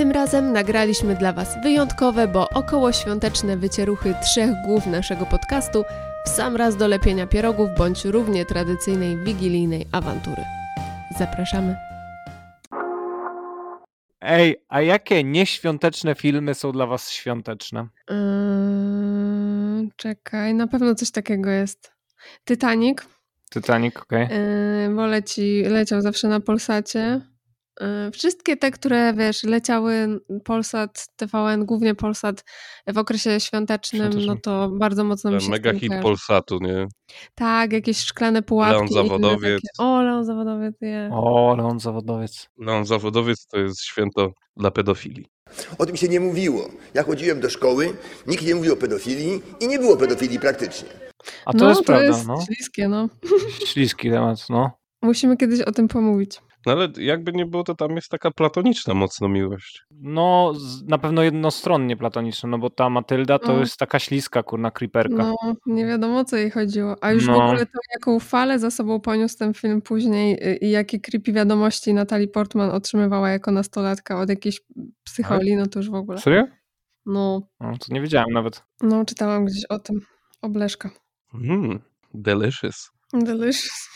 Tym razem nagraliśmy dla Was wyjątkowe, bo około świąteczne wycieruchy trzech głów naszego podcastu w sam raz do lepienia pierogów bądź równie tradycyjnej wigilijnej awantury. Zapraszamy. Ej, a jakie nieświąteczne filmy są dla was świąteczne? Yy, czekaj, na pewno coś takiego jest. Titanic, Titanic, okej. yy, bo leci, leciał zawsze na Polsacie. Yy, wszystkie te, które wiesz, leciały Polsat, TVN, głównie Polsat w okresie świątecznym, no to bardzo mocno mi się Mega hit kojarzy. Polsatu, nie? Tak, jakieś szklane pułapki. Leon Zawodowiec. Takie. O, Leon Zawodowiec, nie. O, Leon Zawodowiec. No, zawodowiec to jest święto dla pedofili. O tym się nie mówiło. Ja chodziłem do szkoły, nikt nie mówił o pedofilii i nie było pedofilii praktycznie. A to no, jest to prawda, jest no. śliskie, no. Śliski temat, no. Musimy kiedyś o tym pomówić. No ale jakby nie było, to tam jest taka platoniczna mocno miłość. No, z- na pewno jednostronnie platoniczne, no bo ta Matylda to No. jest taka śliska, kurna, creeperka. No, nie wiadomo o co jej chodziło. A już w No. ogóle to, jaką falę za sobą poniósł ten film później y, i jakie creepy wiadomości Natalie Portman otrzymywała jako nastolatka od jakiejś psycholi, no to już w ogóle. Serio? No, No, to nie wiedziałem nawet. no czytałam gdzieś o tym. Obleszka. Mm, delicious. Delicious.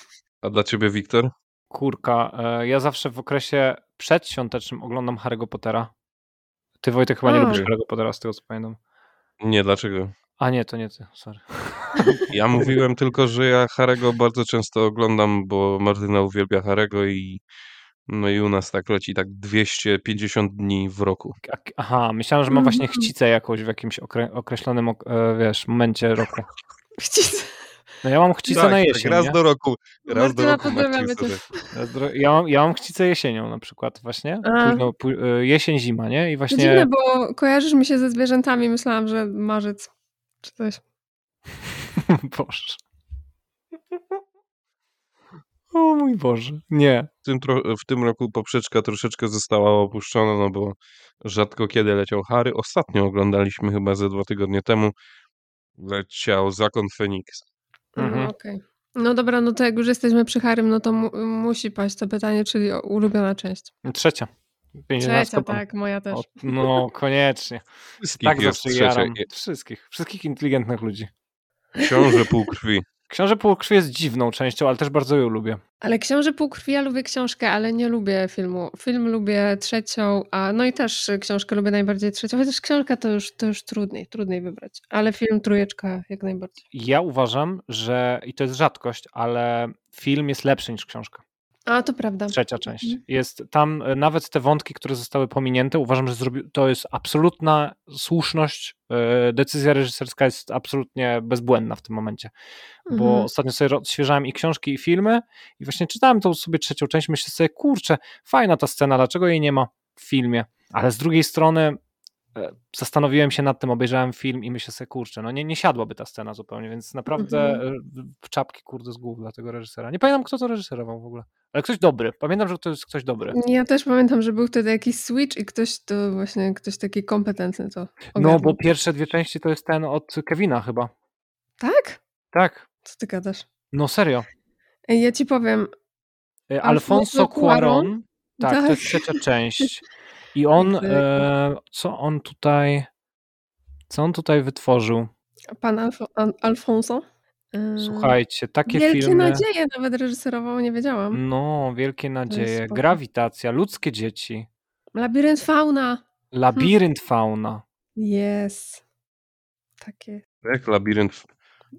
A dla ciebie, Wiktor? Kurka, e, ja zawsze w okresie przedświątecznym oglądam Harry'ego Pottera. Ty, Wojtek, chyba nie lubisz Harry'ego Pottera, z tego co pamiętam. Nie, dlaczego? A nie, to nie ty, sorry. Ja mówiłem tylko, że ja Harego bardzo często oglądam, bo Martyna uwielbia Harego i no i u nas tak leci tak 250 dni w roku. Aha, myślałem, że ma właśnie Mhm. chcicę jakąś w jakimś okre określonym, ok- e, wiesz, momencie roku. Chcic. No ja mam chcicę tak, na tak, jesień, raz nie? do roku. Raz do roku pozdrawiamy sobie. Ja mam, ja mam chcicę jesienią na przykład właśnie. Późno, pó- e, jesień, zima, nie? I To właśnie... dziwne, bo kojarzysz mi się ze zwierzętami. Myślałam, że marzec czy coś. Boże. O mój Boże. Nie. W tym, tro- w tym roku poprzeczka troszeczkę została opuszczona, no bo rzadko kiedy leciał Harry. Ostatnio oglądaliśmy chyba ze dwa tygodnie temu. Leciał Zakon Feniksa. Mhm. No, okej. no dobra, no to jak już jesteśmy przy Harym, no to mu musi paść to pytanie, czyli ulubiona część. Trzecia. Trzecia, tak, moja też. O, no, koniecznie. Wszystkich Tak jest zawsze trzecia. jaram. Wszystkich. Wszystkich inteligentnych ludzi. Książę półkrwi. Książę Półkrwi jest dziwną częścią, ale też bardzo ją lubię. Ale Książę Półkrwi, ja lubię książkę, ale nie lubię filmu. Film lubię trzecią, a no i też książkę lubię najbardziej trzecią, chociaż książka to już, to już trudniej, trudniej wybrać. Ale film trójeczka jak najbardziej. Ja uważam, że, i to jest rzadkość, ale film jest lepszy niż książka. A, to prawda. Trzecia część. Mhm. Jest tam e, nawet te wątki, które zostały pominięte, uważam, że to jest absolutna słuszność. e, Decyzja reżyserska jest absolutnie bezbłędna w tym momencie. Bo Mhm. ostatnio sobie odświeżałem i książki, i filmy, i właśnie czytałem tą sobie trzecią część. Myślę sobie, kurczę, fajna ta scena, dlaczego jej nie ma w filmie? Ale z drugiej strony zastanowiłem się nad tym, obejrzałem film i myślę sobie, kurczę, no nie, nie siadłaby ta scena zupełnie, więc naprawdę Mhm. e, czapki kurde z głów dla tego reżysera. Nie pamiętam, kto to reżyserował w ogóle, ale ktoś dobry. Pamiętam, że to jest ktoś dobry. Ja też pamiętam, że był wtedy jakiś switch i ktoś to właśnie, ktoś taki kompetentny to No, bo pierwsze dwie części to jest ten od Kevina chyba. Tak? Tak, Co ty gadasz? no serio. Ja ci powiem, E, Alfonso Alfonso Cuarón? Cuarón, tak, to jest Tak. trzecia część. I on, e, co on tutaj, co on tutaj wytworzył? pan Alfo, An- Alfonso. Yy, Słuchajcie, takie Wielkie filmy. nadzieje nawet reżyserował, nie wiedziałam. No, wielkie nadzieje. Grawitacja, ludzkie dzieci, Labirynt fauna. labirynt fauna. Jest. Takie. Jak labirynt.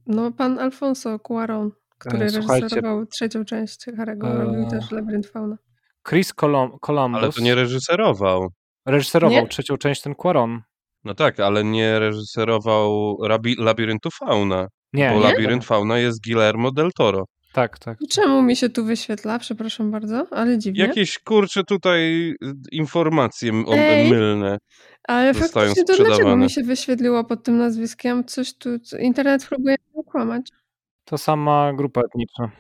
No, pan Alfonso Cuarón, który E, reżyserował trzecią część Harry'ego, e, robił też Labirynt fauna. Chris Colum- Columbus Ale to nie reżyserował. reżyserował Nie? trzecią część ten Cuarón. No tak, ale nie reżyserował rabi- Labiryntu Fauna. Nie, bo nie? Labirynt Fauna jest Guillermo del Toro. Tak, tak. Czemu mi się tu wyświetla? Przepraszam bardzo, ale dziwnie. Jakieś kurcze tutaj y, informacje Ej. mylne. Ale faktycznie to dlaczego mi się wyświetliło pod tym nazwiskiem? Coś tu, internet próbuje mnie okłamać. To sama grupa etniczna.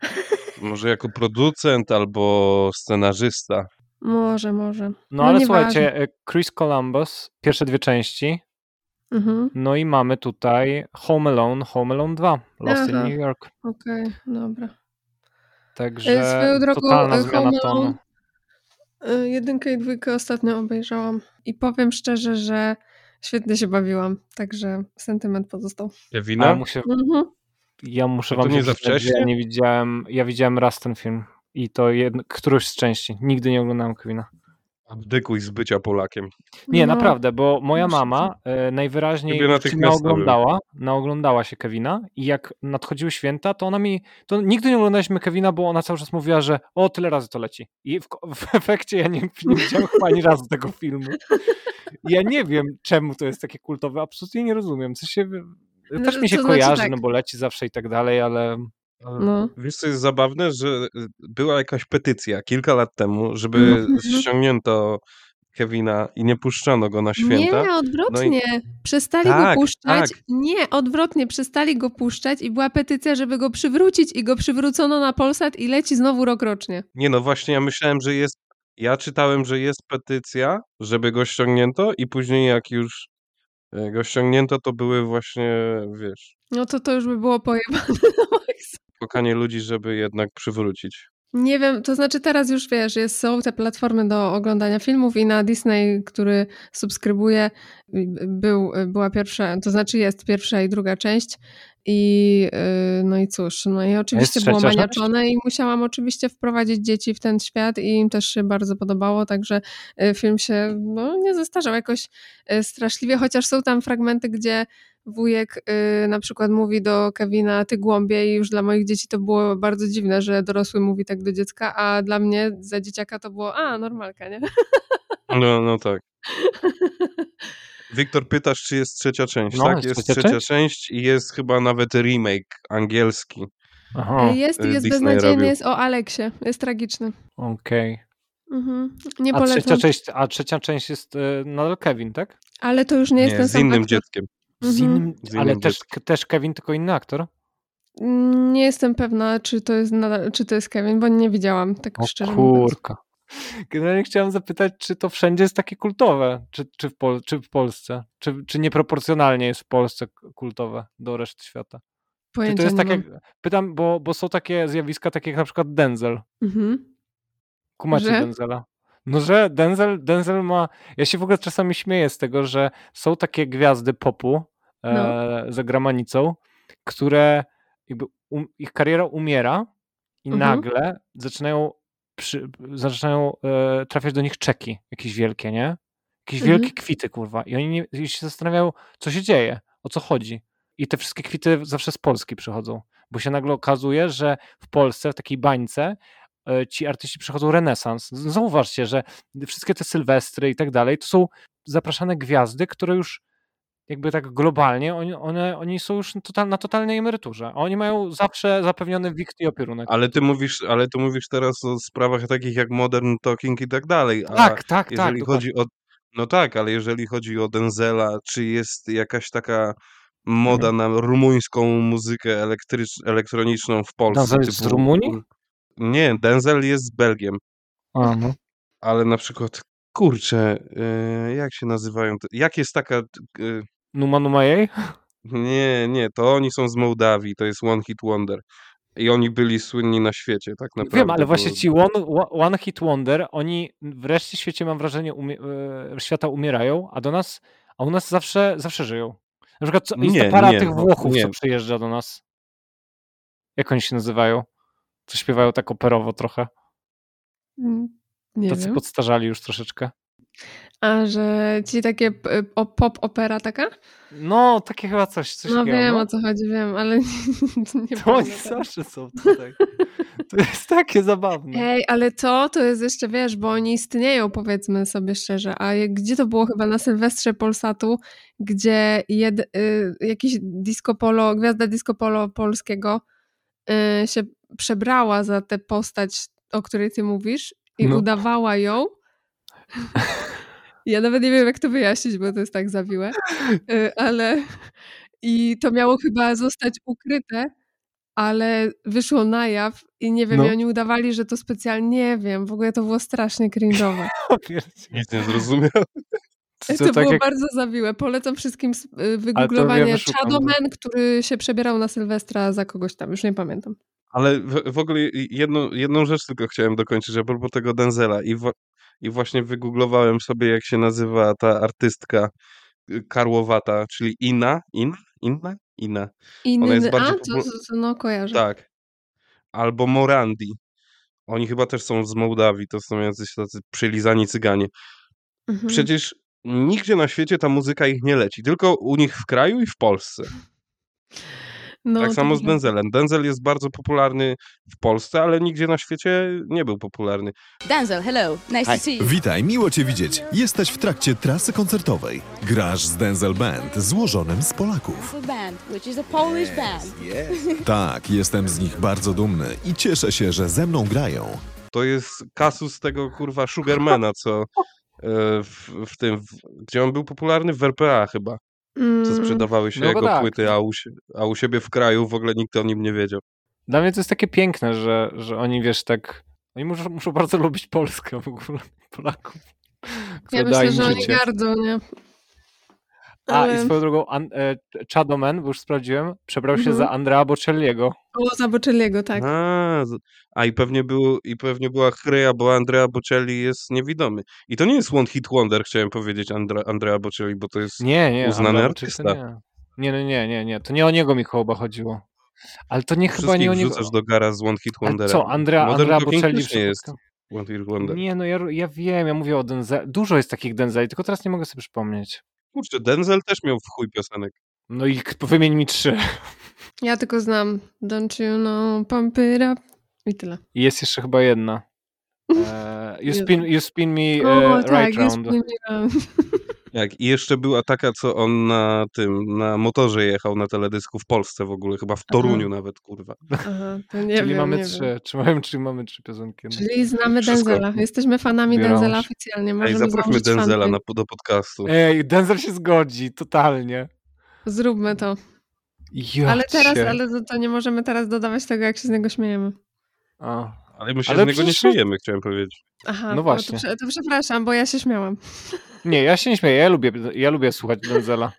Może jako producent albo scenarzysta. Może, może. No, No ale słuchajcie, e, Chris Columbus, pierwsze dwie części, Mhm, no i mamy tutaj Home Alone, Home Alone 2, Lost Aha. in New York. okej, dobra. Także swoją drogą, totalna e, zmiana Home tonu. Alone Y, Jedynkę i dwójkę ostatnio obejrzałam i powiem szczerze, że świetnie się bawiłam, także sentyment pozostał. Ja, Kevina? muszę, Mhm. Ja muszę to wam nie za że wcześnie? Ja nie widziałem, ja widziałem raz ten film i to jedno, którąś z części. Nigdy nie oglądałem Kevina. Abdykuj z bycia Polakiem. Nie, No, naprawdę, bo moja mama e, najwyraźniej naoglądała, naoglądała się Kevina i jak nadchodziły święta, to ona mi, to nigdy nie oglądaliśmy Kevina, bo ona cały czas mówiła, że o, tyle razy to leci. I w, w efekcie ja nie, nie widziałem chyba ani razu tego filmu. Ja nie wiem, czemu to jest takie kultowe, absolutnie nie rozumiem. Co się, No, też mi się to znaczy kojarzy, tak. no bo leci zawsze i tak dalej, ale No. Wiesz, co jest zabawne, że y, była jakaś petycja kilka lat temu, żeby Mhm. ściągnięto Kevina i nie puszczano go na święta. Nie, odwrotnie. Przestali Tak, go puszczać. tak. Nie, odwrotnie. Przestali go puszczać i była petycja, żeby go przywrócić i go przywrócono na Polsat i leci znowu rok rocznie. Nie no, właśnie ja myślałem, że jest. Ja czytałem, że jest petycja, żeby go ściągnięto, i później jak już e, go ściągnięto, to były właśnie, wiesz, No to to już by było pojebane. szukanie ludzi, żeby jednak przywrócić. Nie wiem, to znaczy teraz już wiesz, jest, są te platformy do oglądania filmów i na Disney, który subskrybuję, był, była pierwsza, to znaczy jest pierwsza i druga część i yy, no i cóż, no i oczywiście było maniaczone i musiałam oczywiście wprowadzić dzieci w ten świat i im też się bardzo podobało, także y, film się no, nie zestarzał jakoś y, straszliwie, chociaż są tam fragmenty, gdzie wujek y, na przykład mówi do Kevina ty głąbie i już dla moich dzieci to było bardzo dziwne, że dorosły mówi tak do dziecka, a dla mnie za dzieciaka to było a, normalka, nie? No, no tak. Wiktor, pytasz, czy jest trzecia część, No, tak? jest Jest trzecia trzecia część? część i jest chyba nawet remake angielski. aha, Jest, y, jest Disney beznadziejny, robił. jest o Aleksie, jest tragiczny. okej. Mhm. Nie A trzecia polecam, część, a trzecia część jest e, nadal Kevin, tak? ale to już nie jest Nie, ten z sam innym aktor. dzieckiem. Z Mhm. innym, Z ale innym też, dzieckiem. też Kevin, tylko inny aktor? Nie jestem pewna, czy to jest nadal, czy to jest Kevin, bo nie widziałam, tak O szczerze mówiąc. Generalnie chciałem zapytać, czy to wszędzie jest takie kultowe, czy, czy, w, Pol- czy w Polsce, czy, czy nieproporcjonalnie jest w Polsce kultowe do reszty świata. Czy to jest tak jak, pytam, bo, bo są takie zjawiska, takie jak na przykład Denzel. Mhm. Kumacie Że? Denzela? No, że Denzel, Denzel ma. Ja się w ogóle czasami śmieję z tego, że są takie gwiazdy popu No. e, za granicą, które jakby um, ich kariera umiera i Mhm. nagle zaczynają, przy, zaczynają e, trafiać do nich czeki jakieś wielkie, nie? Jakieś Mhm. wielkie kwity, kurwa. I oni nie, i się zastanawiają, co się dzieje, o co chodzi. I te wszystkie kwity zawsze z Polski przychodzą, bo się nagle okazuje, że w Polsce, w takiej bańce, e, ci artyści przychodzą renesans. Zauważcie, że wszystkie te sylwestry i tak dalej, to są zapraszane gwiazdy, które już jakby tak globalnie, oni, one, oni są już total, na totalnej emeryturze. A oni mają zawsze zapewniony wikt i opierunek. Ale ty mówisz, ale ty mówisz teraz o sprawach takich jak Modern Talking i tak dalej. A tak, tak, tak. jeżeli dokładnie. chodzi o. No tak, ale jeżeli chodzi o Denzela, czy jest jakaś taka moda Mhm. na rumuńską muzykę elektrycz, elektroniczną w Polsce? Denzel jest z typu- Rumunii? Nie, Denzel jest z Belgiem, A, no. ale na przykład, kurczę, yy, jak się nazywają? te- Jak jest taka. Yy, Numa Numa jej? nie, nie, to oni są z Mołdawii, to jest One Hit Wonder. I oni byli słynni na świecie, tak naprawdę. Wiem, ale właśnie ci one, one Hit Wonder, oni wreszcie w świecie, mam wrażenie, umie, e, świata umierają, a do nas, a u nas zawsze, zawsze żyją. Na przykład co, jest Nie, para nie, tych no, Włochów, nie. co przyjeżdża do nas. Jak oni się nazywają? Co śpiewają tak operowo trochę. Mm, Nie Tacy wiem. podstarzali już troszeczkę. A, że ci takie o, pop opera taka? No, takie chyba coś. coś No takiego, wiem no. o co chodzi, wiem, ale nie To oni zawsze są tutaj. To jest takie zabawne. Ej, ale to, to jest jeszcze, wiesz, bo oni istnieją, powiedzmy sobie szczerze, a gdzie to było chyba na Sylwestrze Polsatu, gdzie jed, y, jakiś disco polo, gwiazda disco polo polskiego y, się przebrała za tę postać, o której ty mówisz i No. udawała ją. Ja nawet nie wiem, jak to wyjaśnić, bo to jest tak zawiłe, y, ale i to miało chyba zostać ukryte, ale wyszło na jaw i nie wiem, No. i oni udawali, że to specjalnie, nie wiem, w ogóle to było strasznie cringe'owe. Nic nie zrozumiał. To, To, tak było jak, bardzo zawiłe. Polecam wszystkim y, wygooglowanie wyszukam, bo- Shadowman, który się przebierał na Sylwestra za kogoś tam, już nie pamiętam. Ale w, w ogóle jedną, jedną rzecz tylko chciałem dokończyć a propos tego Denzela. I w, i właśnie wygooglowałem sobie, jak się nazywa ta artystka y, karłowata, czyli Ina. In? Inna? Ina. Inny, jest a, bardziej to, popul- to, to no kojarzę. Tak. Albo Morandi. Oni chyba też są z Mołdawii, to są jacyś tacy przylizani cyganie. Mhm. Przecież nigdzie na świecie ta muzyka ich nie leci, tylko u nich w kraju i w Polsce. no, tak samo z. Denzelem. Denzel jest bardzo popularny w Polsce, ale nigdzie na świecie nie był popularny. Denzel, hello. Nice to see you. Witaj, miło Cię widzieć. Jesteś w trakcie trasy koncertowej. Grasz z Denzel Band, złożonym z Polaków. Band, which is a Polish band. Tak, jestem z nich bardzo dumny i cieszę się, że ze mną grają. To jest kasus tego kurwa Sugarmana, co e, w, w tym, w, gdzie on był popularny w RPA chyba, co Mm, sprzedawały się No jego tak. płyty, a u, a u siebie w kraju w ogóle nikt o nim nie wiedział. Dla mnie to jest takie piękne, że, że oni, wiesz, tak... Oni muszą, muszą bardzo lubić Polskę w ogóle, Polaków. ja myślę, że oni gardzą, nie? A, Ale- i swoją drogą, An, e, Chadoman, bo już sprawdziłem, przebrał się Mhm. za Andrea Bocelliego. O, Zaboczyliego, tak. A, a i pewnie, był, i pewnie była chryja, bo Andrea Bocelli jest niewidomy. I to nie jest One Hit Wonder, chciałem powiedzieć, Andra, Andrea Bocelli, bo to jest Nie, nie, uznany Andrea artysta. to nie. Nie, no nie, nie, nie, to nie o niego mi chyba chodziło. Ale to nie chyba nie o niego. wrzucasz do gara z One Hit Wondera. co, Andrea, Modern Andrea Bocelli też nie jest? One Hit Wonder. Nie, no ja, ja wiem, ja mówię o Denzel. Dużo jest takich Denzeli, tylko teraz nie mogę sobie przypomnieć. Kurczę, Denzel też miał w chuj piosenek. No i wymień mi trzy. Ja tylko znam Don't you know, pump it up i tyle. I jest jeszcze chyba jedna. E, you, spin, you spin me O, e, tak, right jest round. Jak i jeszcze była taka, co on na tym, na motorze jechał na teledysku w Polsce w ogóle, chyba w Toruniu nawet, kurwa. Aha, to nie czyli wiem, mamy nie trzy. Wiem. Czy mamy, czy mamy trzy piosenki? No. Czyli znamy Wszystko. Denzela. Jesteemy fanami. Denzela oficjalnie. Ej, Możemy zaprośmy założyć Denzela na, do podcastu. Ej, Denzel się zgodzi, totalnie. Zróbmy to. Ja ale teraz, ale to, to nie możemy teraz dodawać tego, jak się z niego śmiejemy. A. Ale my się Ale z niego nie śmiejemy, chciałem powiedzieć. Aha, No właśnie. To, to przepraszam, bo ja się śmiałam. Nie, ja się nie śmieję, ja lubię, ja lubię słuchać Denzela.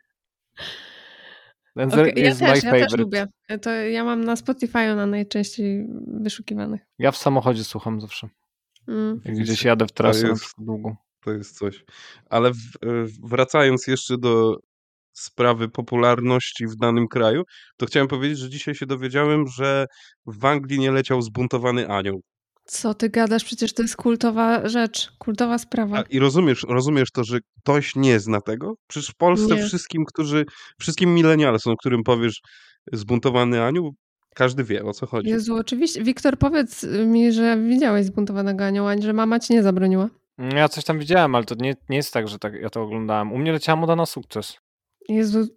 Denzel ja jest my też, ja favorite. też lubię. To ja mam na Spotify na najczęściej wyszukiwanych. Ja w samochodzie słucham zawsze. Mm. Jak gdzieś jadę w trasę na jest- długą. To jest coś. Ale w, e, wracając jeszcze do sprawy popularności w danym kraju, to chciałem powiedzieć, że dzisiaj się dowiedziałem, że w Anglii nie leciał zbuntowany anioł. Co ty gadasz? Przecież to jest kultowa rzecz, kultowa sprawa. A, I rozumiesz, rozumiesz to, że ktoś nie zna tego? Przecież w Polsce Nie. wszystkim, którzy, wszystkim milenialsom, którym powiesz zbuntowany anioł, każdy wie o co chodzi. Jezu, oczywiście. Wiktor, powiedz mi, że widziałeś zbuntowanego anioła, że mama ci nie zabroniła. Ja coś tam widziałem, ale to nie, nie jest tak, że tak, ja to oglądałem. U mnie leciała moda na sukces. Jezu,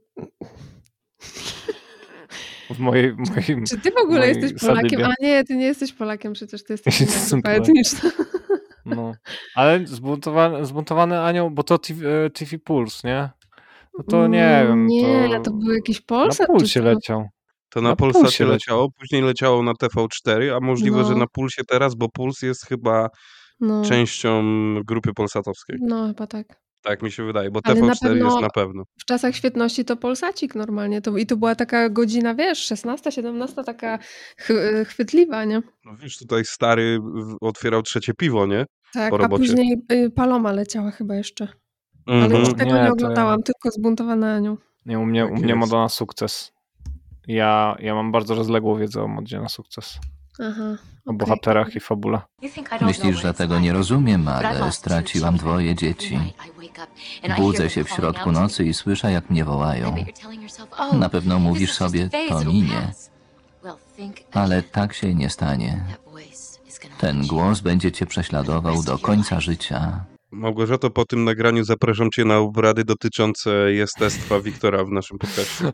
W mojej, w moim... czy ty w ogóle mojej jesteś Polakiem? sadybie. A nie, ty nie jesteś Polakiem, przecież ty jesteś Polakiem. etniczna. No. Ale zbuntowany, zbuntowany anioł, bo to TV, e, TV Puls, nie? No to nie wiem. Nie, to, to był jakiś na Polsat. czy pulsie co? leciał. To na na Polsacie leciało, później leciało na TV4, a możliwe, że No. na Pulsie teraz, bo Puls jest chyba No, częścią grupy polsatowskiej. no, chyba tak. Tak mi się wydaje, bo Ale na TV4 jest na pewno. W czasach świetności to Polsacik normalnie. To, I to była taka godzina, wiesz, 16, 17, taka ch chwytliwa, nie? No wiesz, tutaj stary otwierał trzecie piwo, nie? Tak, Po a później y, Paloma leciała chyba jeszcze. Ale Mhm. już tego Nie, nie, oglądałam, tylko zbuntowany anioł. Nie, u mnie, Tak u mnie jest. moda na sukces. Ja, ja mam bardzo rozległą wiedzę o modzie na sukces. Aha, O okej. bohaterach i fabule. Myślisz, że tego nie rozumiem, ale straciłam dwoje dzieci. Budzę się w środku nocy i słyszę, jak mnie wołają. Na pewno mówisz sobie, to minie. Ale tak się nie stanie. Ten głos będzie cię prześladował do końca życia. Małgorzato, po tym nagraniu zapraszam cię na obrady dotyczące jestestwa Wiktora w naszym podcaście.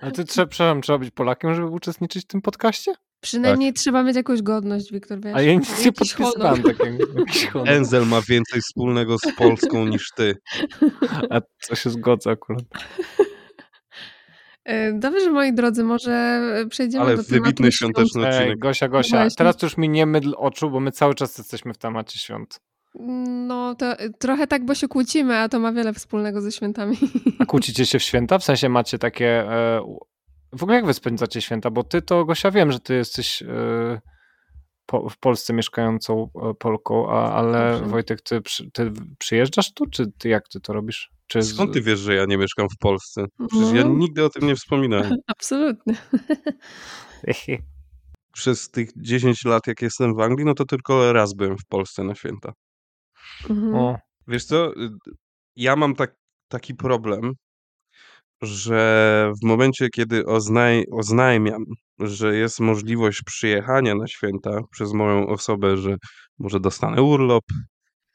Ale ty trzeba, przepraszam, trzeba być Polakiem, żeby uczestniczyć w tym podcaście? Przynajmniej trzeba mieć jakąś godność, Wiktor, wiesz? A ja nic nie honor. takiego. Enzel ma więcej wspólnego z Polską niż ty. A to się zgodzę akurat. E, Dobrze, moi drodzy, może przejdziemy Ale do tematu wybitny świąt. świąteczny Ej, odcinek. Gosia, Gosia, teraz już mi nie mydl oczu, bo my cały czas jesteśmy w temacie świąt. No, to e, trochę tak, bo się kłócimy, a to ma wiele wspólnego ze świętami. A kłócicie się w święta? W sensie macie takie... E, w ogóle jak wy spędzacie święta? Bo ty to, Gosia, wiem, że ty jesteś e, po, w Polsce mieszkającą e, Polką, a, ale Dobrze. Wojtek, ty, przy- ty przyjeżdżasz tu, czy ty jak ty to robisz? Czy z- Skąd ty wiesz, że ja nie mieszkam w Polsce? Przecież ja No. nigdy o tym nie wspominałem. Absolutnie. Przez tych 10 lat, jak jestem w Anglii, no to tylko raz byłem w Polsce na święta. Mhm. O, Wiesz co, y, ja mam tak, taki problem, że w momencie, kiedy oznaj, oznajmiam, że jest możliwość przyjechania na święta przez moją osobę, że może dostanę urlop,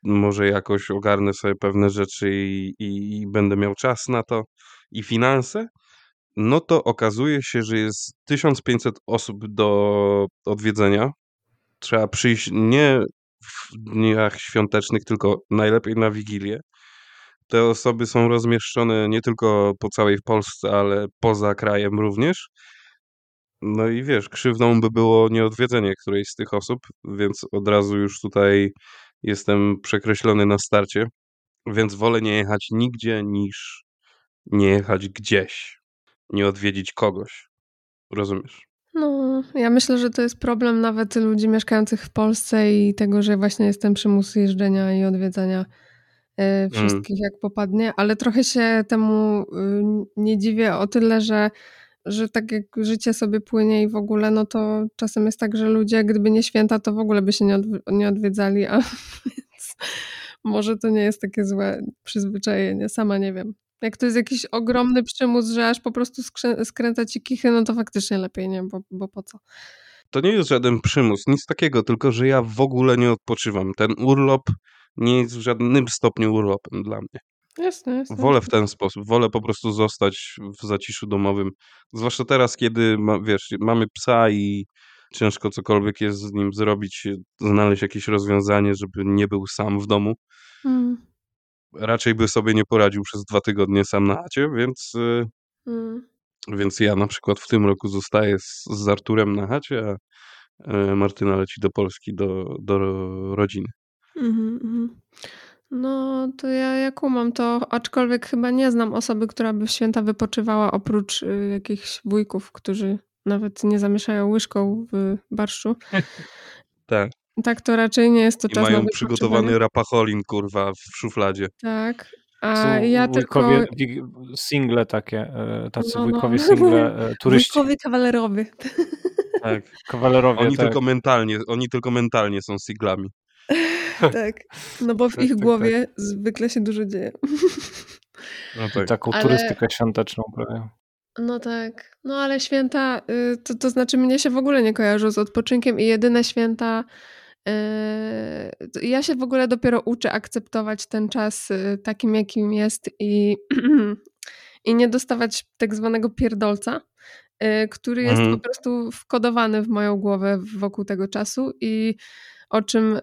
może jakoś ogarnę sobie pewne rzeczy i, i, i będę miał czas na to i finanse, no to okazuje się, że jest 1500 osób do odwiedzenia. Trzeba przyjść nie w dniach świątecznych, tylko najlepiej na Wigilię. Te osoby są rozmieszczone nie tylko po całej Polsce, ale poza krajem również. No i wiesz, krzywdą by było nieodwiedzenie którejś z tych osób, więc od razu już tutaj jestem przekreślony na starcie. Więc wolę nie jechać nigdzie niż nie jechać gdzieś, nie odwiedzić kogoś. Rozumiesz? No, ja myślę, że to jest problem nawet ludzi mieszkających w Polsce i tego, że właśnie jest ten przymus jeżdżenia i odwiedzania e, wszystkich jak popadnie, ale trochę się temu y, nie dziwię o tyle, że, że tak jak życie sobie płynie i w ogóle, no to czasem jest tak, że ludzie, gdyby nie święta, to w ogóle by się nie, odw- nie odwiedzali, a więc może to nie jest takie złe przyzwyczajenie, sama nie wiem. Jak to jest jakiś ogromny przymus, że aż po prostu skrę- skręca ci kichy, no to faktycznie lepiej, nie? Bo, bo po co? To nie jest żaden przymus, nic takiego, tylko że ja w ogóle nie odpoczywam. Ten urlop nie jest w żadnym stopniu urlopem dla mnie. Jasne, jasne. Wolę w ten sposób, wolę po prostu zostać w zaciszu domowym. Zwłaszcza teraz, kiedy ma, wiesz, mamy psa i ciężko cokolwiek jest z nim zrobić, znaleźć jakieś rozwiązanie, żeby nie był sam w domu. Mm, Raczej by sobie nie poradził przez dwa tygodnie sam na chacie, więc, y, mm. więc ja na przykład w tym roku zostaję z, z Arturem na chacie, a y, Martyna leci do Polski, do, do ro- rodziny. Mhm, mhm. No, to ja, ja kumam to, aczkolwiek chyba nie znam osoby, która by w święta wypoczywała oprócz y, jakichś wujków, którzy nawet nie zamieszają łyżką w barszczu. Tak. Tak, to raczej nie jest to I czas na mają przygotowany rapacholin, kurwa, w szufladzie. Tak, a są ja tylko... wujkowie, wig- single takie, e, tacy No, no. wujkowie single, e, turyści, Wujkowie kawalerowie. Tak. kawalerowie, Oni tak. tylko mentalnie, oni tylko mentalnie są siglami. tak, no bo w Tak, ich tak, głowie zwykle się dużo dzieje. No tak. taką Ale- turystykę świąteczną prawie. No tak. No ale święta, y, to, to znaczy mnie się w ogóle nie kojarzą z odpoczynkiem i jedyne święta. Y, to Ja się w ogóle dopiero uczę akceptować ten czas y, takim, jakim jest i, i nie dostawać tak zwanego pierdolca, y, który jest Mhm. po prostu wkodowany w moją głowę wokół tego czasu i o czym y,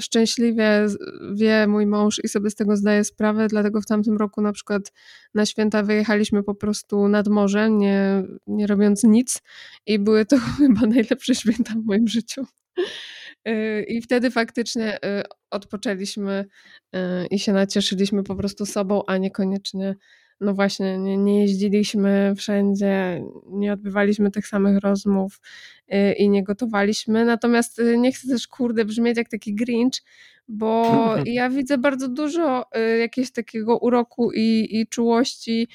szczęśliwie wie mój mąż i sobie z tego zdaje sprawę, dlatego w tamtym roku na przykład na święta wyjechaliśmy po prostu nad morze, nie, nie robiąc nic i były to chyba najlepsze święta w moim życiu. Y, I wtedy faktycznie y, odpoczęliśmy y, i się nacieszyliśmy po prostu sobą, a niekoniecznie, no właśnie, nie, nie jeździliśmy wszędzie, nie odbywaliśmy tych samych rozmów i nie gotowaliśmy. Natomiast nie chcę też, kurde, brzmieć jak taki Grinch, bo ja widzę bardzo dużo jakiegoś takiego uroku i, i czułości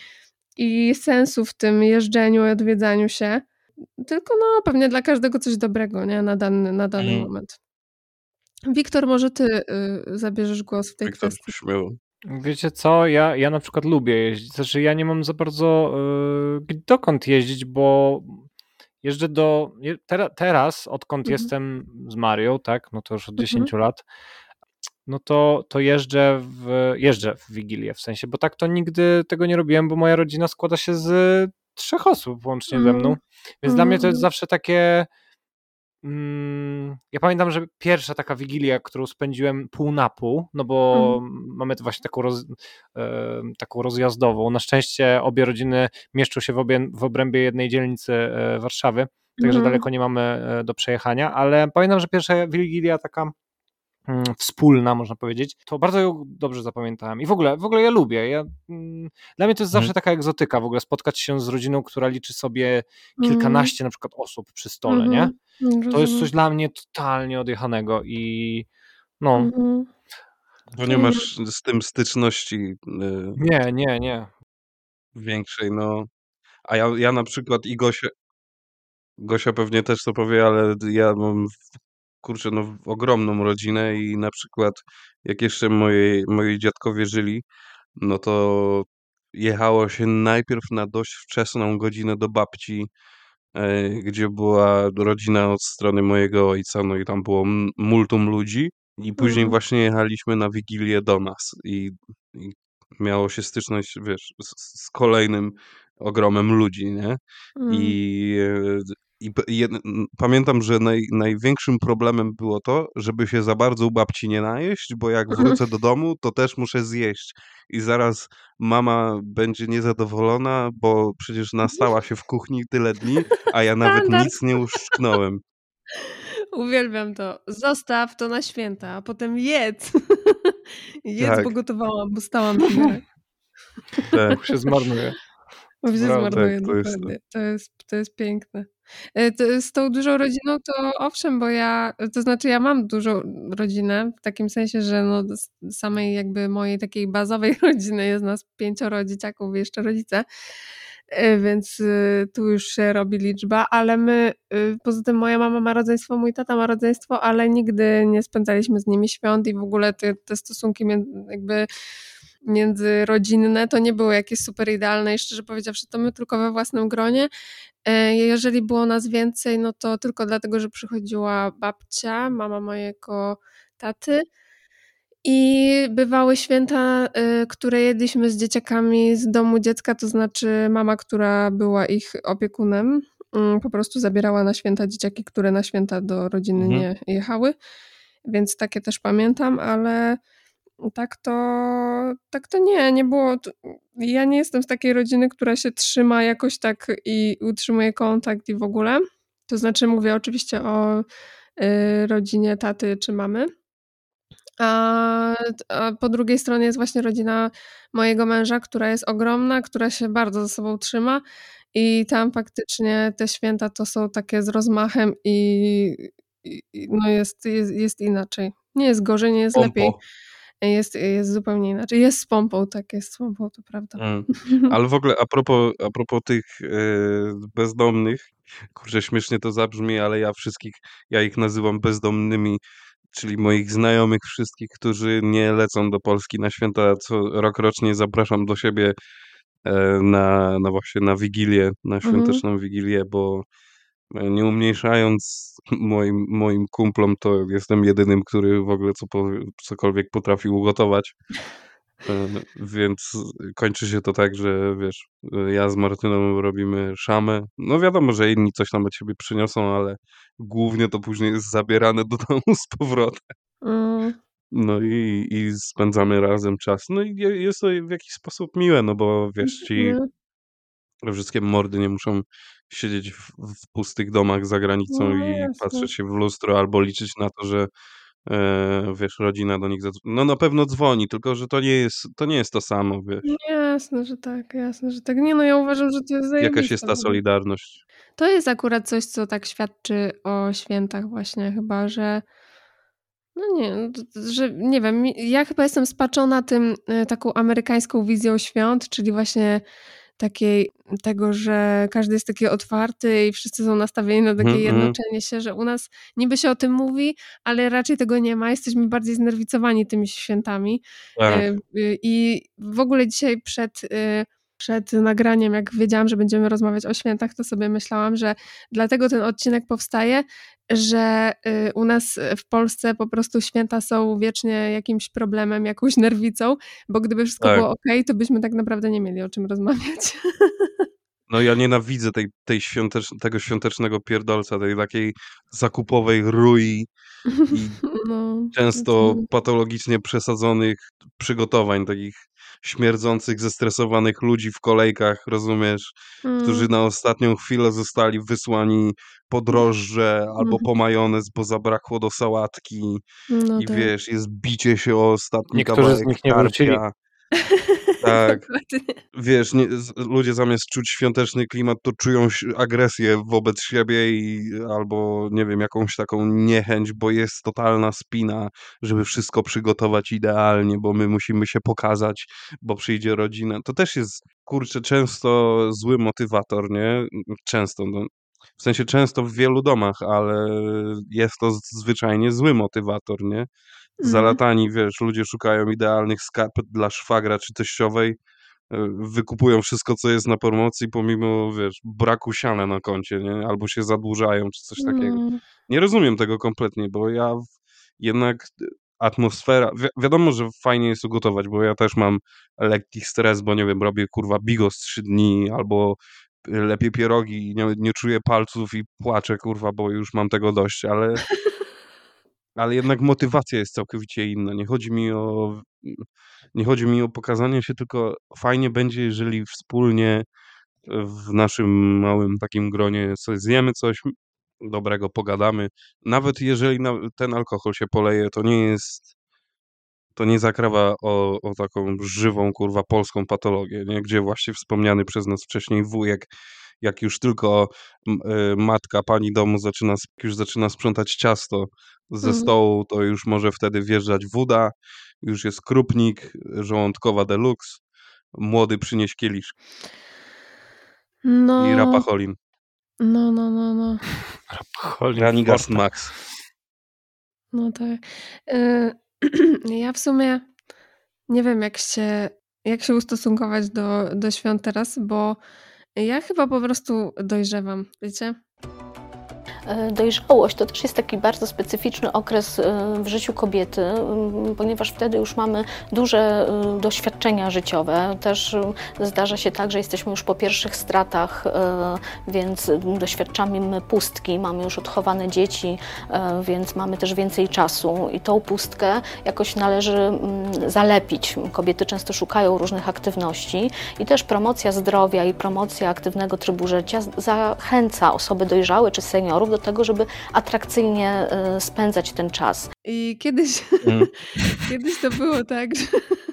i sensu w tym jeżdżeniu i odwiedzaniu się. Tylko no pewnie dla każdego coś dobrego, nie? Na dany, na dany Mhm. moment. Wiktor, może ty y, zabierzesz głos w tej Wiktor, kwestii. śmiało. Wiecie co, ja, ja na przykład lubię jeździć, znaczy ja nie mam za bardzo y, dokąd jeździć, bo jeżdżę do, tera, teraz odkąd Mhm. jestem z Marią, tak, no to już od Mhm. 10 lat, no to, to jeżdżę w, jeżdżę w Wigilię, w sensie, bo tak to nigdy tego nie robiłem, bo moja rodzina składa się z trzech osób łącznie ze mną, Mhm. więc dla mnie to Mhm. jest zawsze takie Mm, Ja pamiętam, że pierwsza taka wigilia, którą spędziłem pół na pół, no bo mamy to właśnie taką, roz, e, taką rozjazdową. Na szczęście obie rodziny mieszczą się w, obie, w obrębie jednej dzielnicy e, Warszawy, także Mhm. daleko nie mamy e, do przejechania, ale pamiętam, że pierwsza wigilia taka mm, wspólna, można powiedzieć, to bardzo ją dobrze zapamiętałem. I w ogóle, w ogóle ja lubię. Ja, mm, dla mnie to jest Mhm. zawsze taka egzotyka, w ogóle spotkać się z rodziną, która liczy sobie Mhm. kilkanaście na przykład osób przy stole, nie? Mhm. To jest coś dla mnie totalnie odjechanego i no. Bo nie masz z tym styczności y, nie, nie, nie. większej, no. A ja, ja na przykład i Gosia, Gosia pewnie też to powie, ale ja mam, kurczę, no ogromną rodzinę i na przykład jak jeszcze moi, moi dziadkowie żyli, no to jechało się najpierw na dość wczesną godzinę do babci, e, gdzie była rodzina od strony mojego ojca, no i tam było m- multum ludzi i później Mhm. właśnie jechaliśmy na Wigilię do nas i, i miało się styczność, wiesz, z, z kolejnym ogromem ludzi, nie? I, e, i pamiętam, że naj, największym problemem było to, żeby się za bardzo u babci nie najeść, bo jak Mhm. wrócę do domu, to też muszę zjeść. I zaraz mama będzie niezadowolona, bo przecież nastała się w kuchni tyle dni, a ja nawet nic nie uszczknąłem. Uwielbiam to. Zostaw to na święta, a potem jedz. jedz, Tak. bo gotowałam, bo stałam chwilę. Tak. Się zmarnuje. Bo się zmarnuje, tak, to jest to. To jest, to jest piękne. E, z tą dużą rodziną to owszem, bo ja, to znaczy ja mam dużą rodzinę, w takim sensie, że no samej jakby mojej takiej bazowej rodziny jest nas pięcioro dzieciaków jeszcze rodzice, E, więc tu już się robi liczba, ale my, poza tym moja mama ma rodzeństwo, mój tata ma rodzeństwo, ale nigdy nie spędzaliśmy z nimi świąt i w ogóle te, te stosunki jakby międzyrodzinne to nie były jakieś super idealne i szczerze powiedziawszy to my tylko we własnym gronie. E, Jeżeli było nas więcej, no to tylko dlatego, że przychodziła babcia, mama mojego taty i bywały święta, y, które jedliśmy z dzieciakami z domu dziecka, to znaczy mama, która była ich opiekunem, mm, po prostu zabierała na święta dzieciaki, które na święta do rodziny Mhm. nie jechały, więc takie też pamiętam, ale tak to, tak to nie, nie było. Ja nie jestem z takiej rodziny, która się trzyma jakoś tak i utrzymuje kontakt i w ogóle. To znaczy, mówię oczywiście o y, rodzinie taty czy mamy. A, a po drugiej stronie jest właśnie rodzina mojego męża, która jest ogromna, która się bardzo ze sobą trzyma. I tam faktycznie te święta to są takie z rozmachem i, i i no jest, jest, jest inaczej. Nie jest gorzej, nie jest lepiej. Jest, jest zupełnie inaczej. Jest z pompą, tak, jest z pompą, to prawda. Mm. Ale w ogóle a propos, a propos tych e, bezdomnych, kurczę, śmiesznie to zabrzmi, ale ja wszystkich, ja ich nazywam bezdomnymi, czyli moich znajomych wszystkich, którzy nie lecą do Polski na święta, co rok rocznie zapraszam do siebie e, na, na właśnie na Wigilię, na Mhm. świąteczną Wigilię, bo nie umniejszając moim, moim kumplom, to jestem jedynym, który w ogóle co, cokolwiek potrafił ugotować. Więc kończy się to tak, że wiesz, ja z Martyną robimy szamę. No wiadomo, że inni coś tam od siebie przyniosą, ale głównie to później jest zabierane do domu z powrotem. Mm, No i, i spędzamy razem czas. No i je- jest to w jakiś sposób miłe, no bo wiesz, ci no, wszystkie mordy nie muszą siedzieć w, w pustych domach za granicą No i jasne. patrzeć się w lustro albo liczyć na to, że e, wiesz, rodzina do nich zadzwoni. No na pewno dzwoni, tylko że to nie jest to, nie jest to samo, wiesz. Jasne, że tak, jasne, że tak. Nie no, ja uważam, że to jest Jakaś zajebiste jest w ta ogóle. solidarność. To jest akurat coś, co tak świadczy o świętach właśnie chyba, że no nie, no, że nie wiem, ja chyba jestem spaczona tym e, taką amerykańską wizją świąt, czyli właśnie takiej tego, że każdy jest taki otwarty i wszyscy są nastawieni na takie Mhm, mhm. jednoczenie się, że u nas niby się o tym mówi, ale raczej tego nie ma. Jesteśmy bardziej znerwicowani tymi świętami. Tak. E, y, I w ogóle dzisiaj przed, y, przed nagraniem, jak wiedziałam, że będziemy rozmawiać o świętach, to sobie myślałam, że dlatego ten odcinek powstaje, że y, u nas w Polsce po prostu święta są wiecznie jakimś problemem, jakąś nerwicą, bo gdyby wszystko Tak. było ok, to byśmy tak naprawdę nie mieli o czym rozmawiać. No ja nienawidzę tej, tej świątecz, tego świątecznego pierdolca, tej takiej zakupowej rui i No, często patologicznie przesadzonych przygotowań takich śmierdzących, zestresowanych ludzi w kolejkach, rozumiesz, którzy Mm. na ostatnią chwilę zostali wysłani po drożdże albo Mhm. po majonez, bo zabrakło do sałatki No i tak. wiesz, jest bicie się o ostatni Niektórzy z kawałek nich nie wrócili. Tak. Wiesz, nie, z, ludzie zamiast czuć świąteczny klimat, to czują agresję wobec siebie i albo, nie wiem, jakąś taką niechęć, bo jest totalna spina, żeby wszystko przygotować idealnie, bo my musimy się pokazać, bo przyjdzie rodzina. To też jest, kurczę, często zły motywator, nie? Często, no. W sensie często w wielu domach, ale jest to zwyczajnie zły motywator, nie? Mhm. Zalatani, wiesz, ludzie szukają idealnych skarpet dla szwagra czy teściowej, e, wykupują wszystko, co jest na promocji, pomimo, wiesz, braku siana na koncie, nie? Albo się zadłużają, czy coś takiego. No. Nie rozumiem tego kompletnie, bo ja jednak e, atmosfera, wi wiadomo, że fajnie jest ugotować, bo ja też mam lekki stres, bo nie wiem, robię kurwa bigos trzy dni, albo lepiej pierogi i nie, nie czuję palców i płaczę, kurwa, bo już mam tego dość, ale ale jednak motywacja jest całkowicie inna. Nie chodzi mi o nie chodzi mi o pokazanie się, tylko fajnie będzie, jeżeli wspólnie w naszym małym takim gronie sobie zjemy coś dobrego, pogadamy. Nawet jeżeli ten alkohol się poleje, to nie jest to nie zakrawa o o taką żywą, kurwa, polską patologię, nie? Gdzie właśnie wspomniany przez nas wcześniej wujek, jak już tylko y, matka, pani domu zaczyna już zaczyna sprzątać ciasto ze Mhm. stołu, to już może wtedy wjeżdżać woda, już jest krupnik, żołądkowa deluxe, młody przynieś kieliszek i No. rapacholin. No, no, no, no. Rapacholin Ranigas Forte. Max. No tak. Y, ja w sumie nie wiem, jak się jak się ustosunkować do do świąt teraz, bo ja chyba po prostu dojrzewam, wiecie? E, Dojrzałość to też jest taki bardzo specyficzny okres e, w życiu kobiety, ponieważ wtedy już mamy duże e, doświadczenia życiowe. Też zdarza się tak, że jesteśmy już po pierwszych stratach, więc doświadczamy pustki, mamy już odchowane dzieci, więc mamy też więcej czasu i tą pustkę jakoś należy zalepić. Kobiety często szukają różnych aktywności i też promocja zdrowia i promocja aktywnego trybu życia zachęca osoby dojrzałe czy seniorów do tego, żeby atrakcyjnie e, spędzać ten czas. I kiedyś Mhm. kiedyś to było tak, że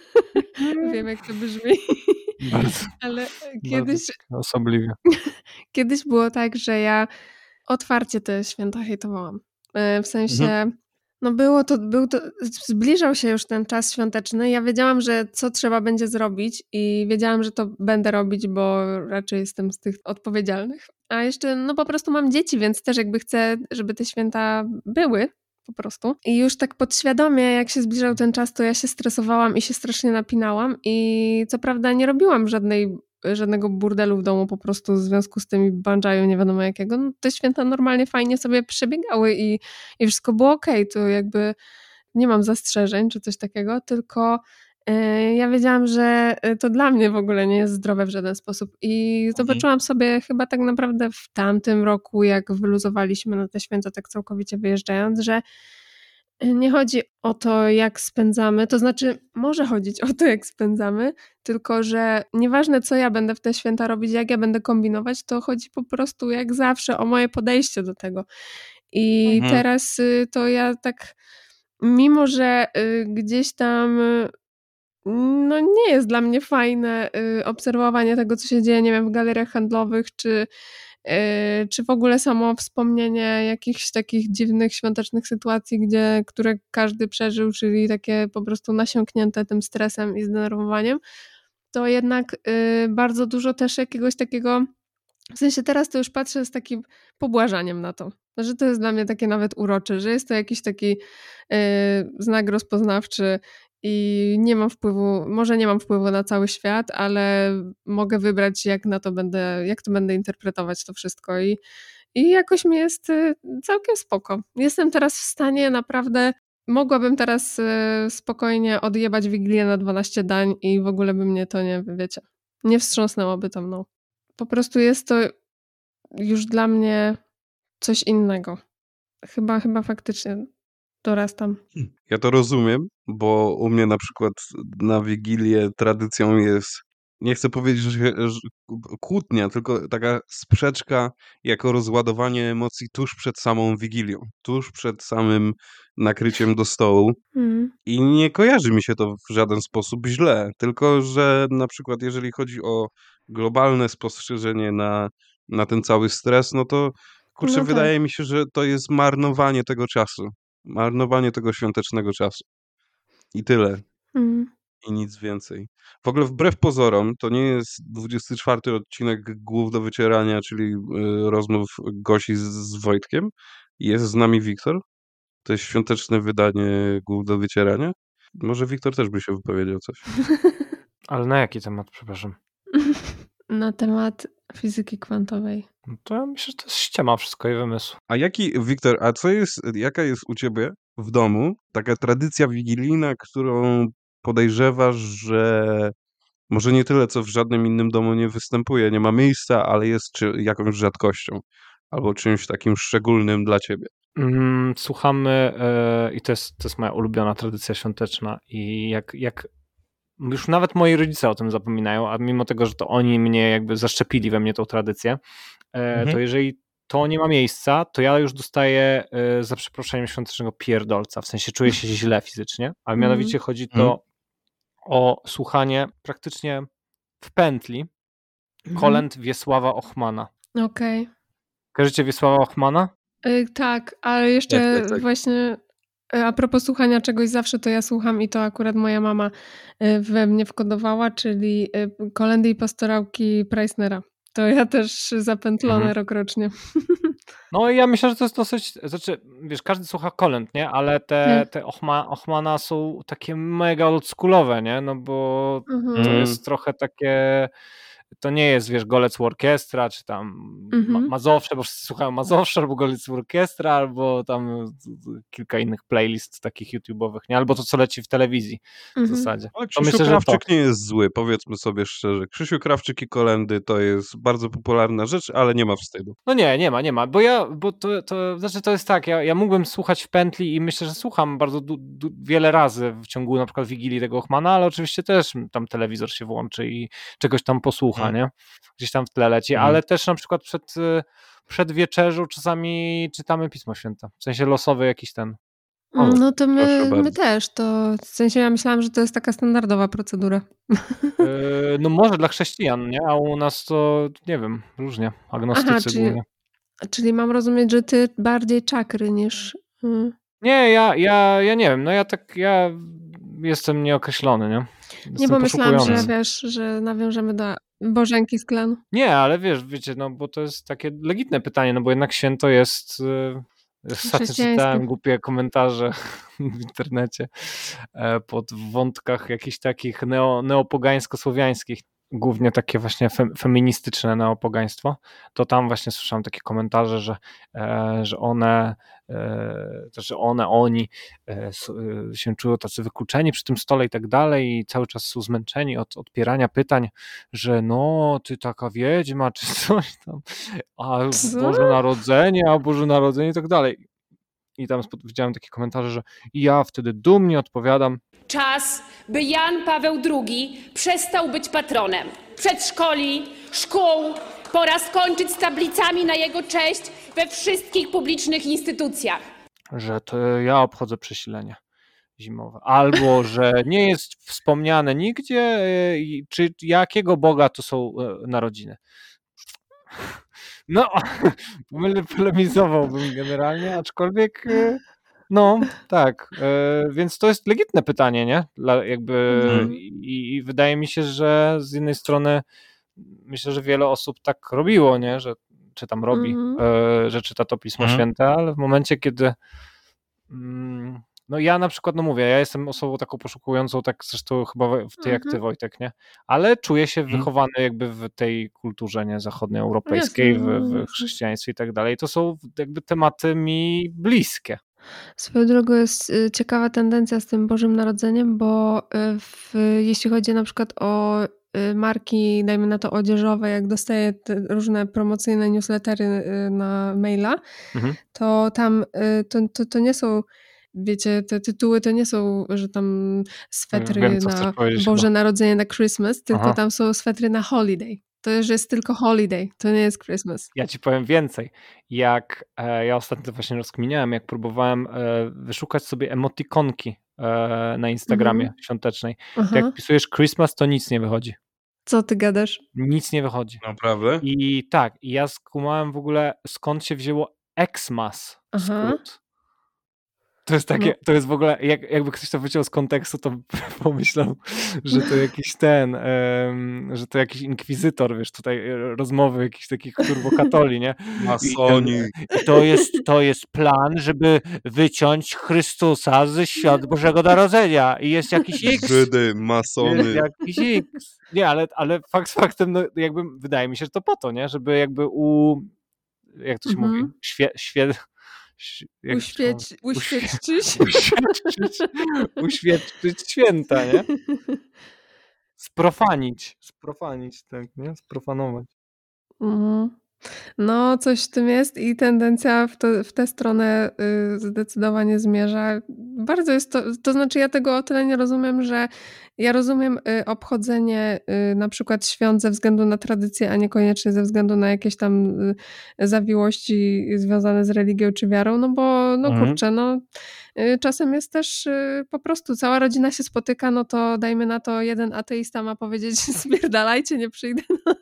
wiem, jak to brzmi, Bardzo ale bardzo kiedyś osobliwie. kiedyś było tak, że ja otwarcie te święta hejtowałam. E, w sensie, Mhm. No było to był to zbliżał się już ten czas świąteczny. Ja wiedziałam, że co trzeba będzie zrobić i wiedziałam, że to będę robić, bo raczej jestem z tych odpowiedzialnych. A jeszcze, no po prostu mam dzieci, więc też jakby chcę, żeby te święta były po prostu. I już tak podświadomie, jak się zbliżał ten czas, to ja się stresowałam i się strasznie napinałam i co prawda nie robiłam żadnej żadnego burdelu w domu po prostu w związku z tymi banjaju nie wiadomo jakiego. No, te święta normalnie fajnie sobie przebiegały i, i wszystko było okej, to jakby nie mam zastrzeżeń czy coś takiego, tylko e, ja wiedziałam, że e, to dla mnie w ogóle nie jest zdrowe w żaden sposób i Mhm. zobaczyłam sobie chyba tak naprawdę w tamtym roku, jak wyluzowaliśmy na te święta tak całkowicie wyjeżdżając, że nie chodzi o to, jak spędzamy, to znaczy może chodzić o to, jak spędzamy, tylko że nieważne, co ja będę w te święta robić, jak ja będę kombinować, to chodzi po prostu jak zawsze o moje podejście do tego. I Mhm. teraz y, to ja tak, mimo że y, gdzieś tam y, no nie jest dla mnie fajne obserwowanie tego, co się dzieje, nie wiem, w galeriach handlowych, czy, czy w ogóle samo wspomnienie jakichś takich dziwnych, świątecznych sytuacji, gdzie, które każdy przeżył, czyli takie po prostu nasiąknięte tym stresem i zdenerwowaniem, to jednak y, bardzo dużo też jakiegoś takiego, w sensie teraz to już patrzę z takim pobłażaniem na to, że to jest dla mnie takie nawet urocze, że jest to jakiś taki y, znak rozpoznawczy i nie mam wpływu, może nie mam wpływu na cały świat, ale mogę wybrać, jak na to będę, jak to będę interpretować to wszystko i, i jakoś mi jest y, całkiem spoko. Jestem teraz w stanie naprawdę, mogłabym teraz y, spokojnie odjebać Wigilię na 12 dań i w ogóle by mnie to nie, wiecie, nie wstrząsnęłoby to mną. Po prostu jest to już dla mnie coś innego. Chyba, chyba faktycznie dorastam. Ja to rozumiem, bo u mnie na przykład na Wigilię tradycją jest, nie chcę powiedzieć, że, że kłótnia, tylko taka sprzeczka jako rozładowanie emocji tuż przed samą Wigilią, tuż przed samym nakryciem do stołu. Mhm. I nie kojarzy mi się to w żaden sposób źle, tylko że na przykład jeżeli chodzi o globalne spostrzeżenie na, na ten cały stres, no to kurczę, No tak. wydaje mi się, że to jest marnowanie tego czasu. Marnowanie tego świątecznego czasu. I tyle. Mhm. I nic więcej. W ogóle wbrew pozorom, to nie jest 24 odcinek Głów do wycierania, czyli y, rozmów Gosi z, z Wojtkiem. Jest z nami Wiktor. To jest świąteczne wydanie Głów do wycierania. Może Wiktor też by się wypowiedział coś. Ale na jaki temat, przepraszam? Na temat fizyki kwantowej. No to ja myślę, że to jest ściema wszystko i wymysł. A jaki, Wiktor, a co jest, jaka jest u ciebie w domu taka tradycja wigilijna, którą podejrzewasz, że może nie tyle, co w żadnym innym domu nie występuje, nie ma miejsca, ale jest czy, jakąś rzadkością albo czymś takim szczególnym dla ciebie? Mm, Słuchamy e, i to jest, to jest moja ulubiona tradycja świąteczna i jak, jak już nawet moi rodzice o tym zapominają, a mimo tego, że to oni mnie jakby zaszczepili we mnie tą tradycję, e, Mhm. to jeżeli to nie ma miejsca, to ja już dostaję e, za przeproszeniem świątecznego pierdolca, w sensie czuję się źle fizycznie, a Mhm. mianowicie chodzi to o słuchanie praktycznie w pętli kolęd Wiesława Ochmana. Okej. Kojarzycie Wiesława Ochmana? Y, Tak, ale jeszcze Tak, tak, tak. właśnie a propos słuchania czegoś zawsze to ja słucham i to akurat moja mama y, we mnie wkodowała, czyli y, kolendy i pastorałki Preissnera. To ja też zapętlone Mhm. rokrocznie. No i ja myślę, że to jest dosyć, znaczy, wiesz, każdy słucha kolęd, nie? Ale te, Tak. te Ochma, Ochmana są takie mega oldschoolowe, nie? No bo Mhm. to jest trochę takie, to nie jest, wiesz, Golec Orkiestra, czy tam Ma Mhm. Mazowsze, bo wszyscy słuchają Mazowsze, albo Golec Orkiestra, albo tam z- z- kilka innych playlist takich YouTube'owych, nie? Albo to, co leci w telewizji w Mhm. zasadzie. Ale To Krzysiu myślę, że to. Krawczyk nie jest zły, powiedzmy sobie szczerze. Krzysiu Krawczyk i kolendy to jest bardzo popularna rzecz, ale nie ma wstydu. No nie, nie ma, nie ma, bo ja, bo to, to znaczy to jest tak, ja, ja mógłbym słuchać w pętli i myślę, że słucham bardzo du, du, wiele razy w ciągu na przykład Wigilii tego Ochmana, ale oczywiście też tam telewizor się włączy i czegoś tam posłucha, Mhm. nie? Gdzieś tam w tle leci, Mhm. ale też na przykład przed, y, przed wieczerzą czasami czytamy Pismo Święte, w sensie losowy jakiś ten. O, No to my, my też. To w sensie ja myślałam, że to jest taka standardowa procedura. Y, no może dla chrześcijan, nie? A u nas to, nie wiem, różnie, agnostycy Aha, czyli, głównie. czyli mam rozumieć, że ty bardziej czakry niż. mm. Nie, ja, ja, ja nie wiem, no ja tak, ja jestem nieokreślony, nie? Nie pomyślałam, że wiesz, że nawiążemy do Bożenki z klanu. Nie, ale wiesz, wiecie, no bo to jest takie legitne pytanie, no bo jednak święto jest. Ostatnio Chrześcijańskie. czytałem głupie komentarze w internecie e, pod wątkach jakichś takich neo, neopogańsko-słowiańskich, głównie takie właśnie fem, feministyczne neopogaństwo, to tam właśnie słyszałem takie komentarze, że, e, że one, e, to, że one, oni e, e, się czują tacy wykluczeni przy tym stole i tak dalej i cały czas są zmęczeni od odpierania pytań, że no, ty taka wiedźma, czy coś tam, a Co? Boże Narodzenie, a Boże Narodzenie i tak dalej. I tam widziałem takie komentarze, że ja wtedy dumnie odpowiadam, Czas, by Jan Paweł II przestał być patronem przedszkoli, szkół. Pora skończyć z tablicami na jego cześć we wszystkich publicznych instytucjach. że to ja obchodzę przesilenie zimowe. Albo, że nie jest wspomniane nigdzie, e, czy jakiego Boga to są e, narodziny. No, pole- polemizowałbym generalnie, aczkolwiek e, no, tak. Więc to jest legitne pytanie, nie? Dla, jakby Mhm. i, i wydaje mi się, że z jednej strony myślę, że wiele osób tak robiło, nie? Że czy tam robi, Mhm. e, że czyta to Pismo Mhm. Święte, ale w momencie, kiedy mm, no ja na przykład, no mówię, ja jestem osobą taką poszukującą, tak zresztą chyba w tej jak ty Mhm. Wojtek, nie? Ale czuję się Mhm. wychowany jakby w tej kulturze nie zachodnioeuropejskiej, w, no, w chrześcijaństwie i tak dalej. To są jakby tematy mi bliskie. Swoją drogą jest y, ciekawa tendencja z tym Bożym Narodzeniem, bo y, w, jeśli chodzi na przykład o marki, dajmy na to odzieżowe, jak dostaję różne promocyjne newslettery y, na maila, Mhm. to tam y, to, to, to nie są wiecie, te tytuły to nie są, że tam swetry Wiem, na Boże chyba. Narodzenie na Christmas, tylko Aha. tam są swetry na holiday. To już jest tylko holiday, to nie jest Christmas. Ja ci powiem więcej. Jak e, ja ostatnio właśnie rozkminiałem, jak próbowałem e, wyszukać sobie emotikonki na Instagramie Mhm. świątecznej, Aha. jak wpisujesz Christmas, to nic nie wychodzi. Co ty gadasz? Nic nie wychodzi. Naprawdę? I tak, i ja skumałem w ogóle skąd się wzięło Xmas Aha. skrót. To jest takie, No. to jest w ogóle, jak, jakby ktoś to wyciął z kontekstu, to pomyślał, że to jakiś ten, em, że to jakiś inkwizytor, wiesz, tutaj e, rozmowy jakichś takich turbokatoli, nie? Masoni. I to jest, to jest plan, żeby wyciąć Chrystusa ze świąt Bożego Narodzenia i jest jakiś X. Żydy, Jest masony. jakiś X. Nie, ale, ale fakt faktem, no jakby wydaje mi się, że to po to, nie? Żeby jakby u... Jak to się mówi? Mhm. Świe... Świe... jak to- Uświeć, uświadczyć. uświadczyć, uświadczyć święta, nie? Sprofanić. Sprofanić, tak, nie? Sprofanować. Mhm. No, coś w tym jest i tendencja w, te, w tę stronę y, zdecydowanie zmierza. Bardzo jest to, to znaczy ja tego o tyle nie rozumiem, że ja rozumiem y, obchodzenie y, na przykład świąt ze względu na tradycję, a niekoniecznie ze względu na jakieś tam zawiłości związane z religią czy wiarą, no bo no Mhm. kurczę, no czasem jest też y, po prostu cała rodzina się spotyka, no to dajmy na to jeden ateista ma powiedzieć spierdalajcie, nie przyjdę. No,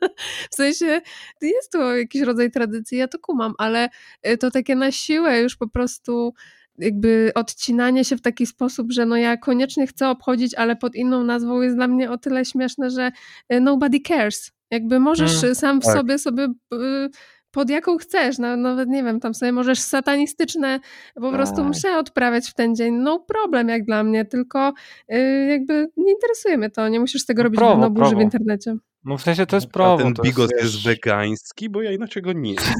w sensie jest to jakiś rodzaj tradycji, ja to kumam, ale y, to takie na siłę już po prostu jakby odcinanie się w taki sposób, że no ja koniecznie chcę obchodzić, ale pod inną nazwą jest dla mnie o tyle śmieszne, że y, nobody cares. Jakby możesz Mm, y, sam w tak. sobie sobie y, pod jaką chcesz, no, nawet nie wiem, tam sobie możesz satanistyczne po prostu Tak. msze odprawiać w ten dzień, no problem jak dla mnie, tylko y, jakby nie interesuje mnie to, nie musisz tego No robić prawo, gówno burzy w internecie. No w sensie to jest A prawo. ten to jest, bigos jest wegański, bo ja inaczej go nie jem.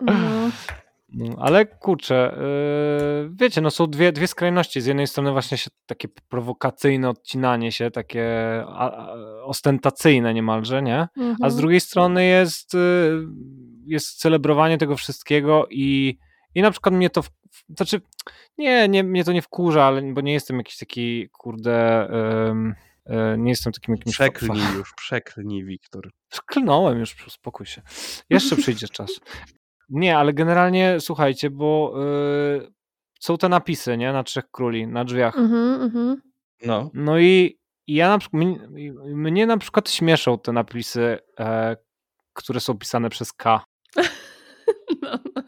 No. No, ale kurczę, yy, wiecie, no są dwie, dwie skrajności. Z jednej strony właśnie się takie prowokacyjne odcinanie się, takie a, a, ostentacyjne niemalże, nie? A z Mhm. drugiej strony jest, y, jest celebrowanie tego wszystkiego i, i na przykład mnie to, w, znaczy nie, nie, mnie to nie wkurza, ale, bo nie jestem jakiś taki, kurde, y, nie jestem takim jakimś... fa- fa- Przeklnij już, przeklnij, Wiktor. Klnąłem już, uspokój się. Jeszcze przyjdzie czas. Nie, ale generalnie słuchajcie, bo y, są te napisy, nie? Na Trzech Króli, na drzwiach. Mhm, mhm. No. No i, i ja na przykład, mnie, mnie na przykład śmieszą te napisy, e, które są pisane przez K. No, no,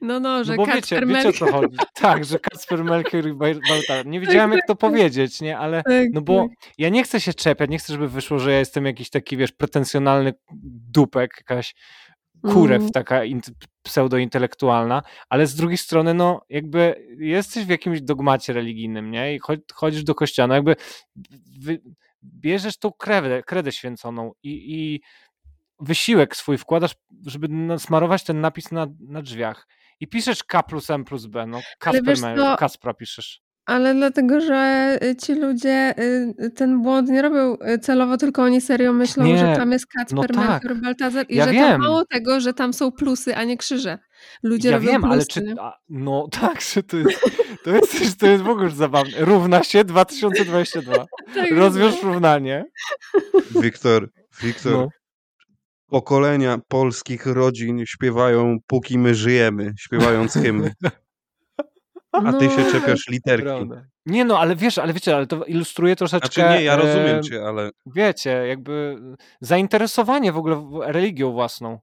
no, no, że No bo wiecie, wiecie o co chodzi. Tak, że Kacper Melchior i Bal- Baltar. Nie wiedziałem jak to powiedzieć, nie? Ale Tak, no bo tak. ja nie chcę się czepiać, nie chcę, żeby wyszło, że ja jestem jakiś taki, wiesz, pretensjonalny dupek, jakaś kurew Mm. taka int- pseudointelektualna, ale z drugiej strony, no jakby jesteś w jakimś dogmacie religijnym, nie? I cho- chodzisz do kościoła, no jakby wy, bierzesz tą kredę, kredę święconą i, i wysiłek swój wkładasz, żeby nasmarować ten napis na, na drzwiach. I piszesz K plus M plus B, no Kasper, co, Kaspra piszesz. Ale dlatego, że y, ci ludzie y, ten błąd nie robią y, celowo, tylko oni serio myślą, Nie, że tam jest no Kacper, tak. Melchior, Baltazar i Ja że wiem. tam mało tego, że tam są plusy, a nie krzyże. Ludzie Ja robią wiem, plusy. ale czy. nie? A, no tak, że to jest, to jest, to jest w ogóle zabawne. Równa się 2022. Tak, Rozwiąż no. równanie. Wiktor, Wiktor, No. Pokolenia polskich rodzin śpiewają póki my żyjemy, śpiewając hymny. A ty się No, czepiasz literki. Prawda. Nie no, ale wiesz, ale wiecie, ale to ilustruje troszeczkę. Znaczy nie, ja rozumiem e, cię, ale Wiecie, jakby zainteresowanie w ogóle religią własną.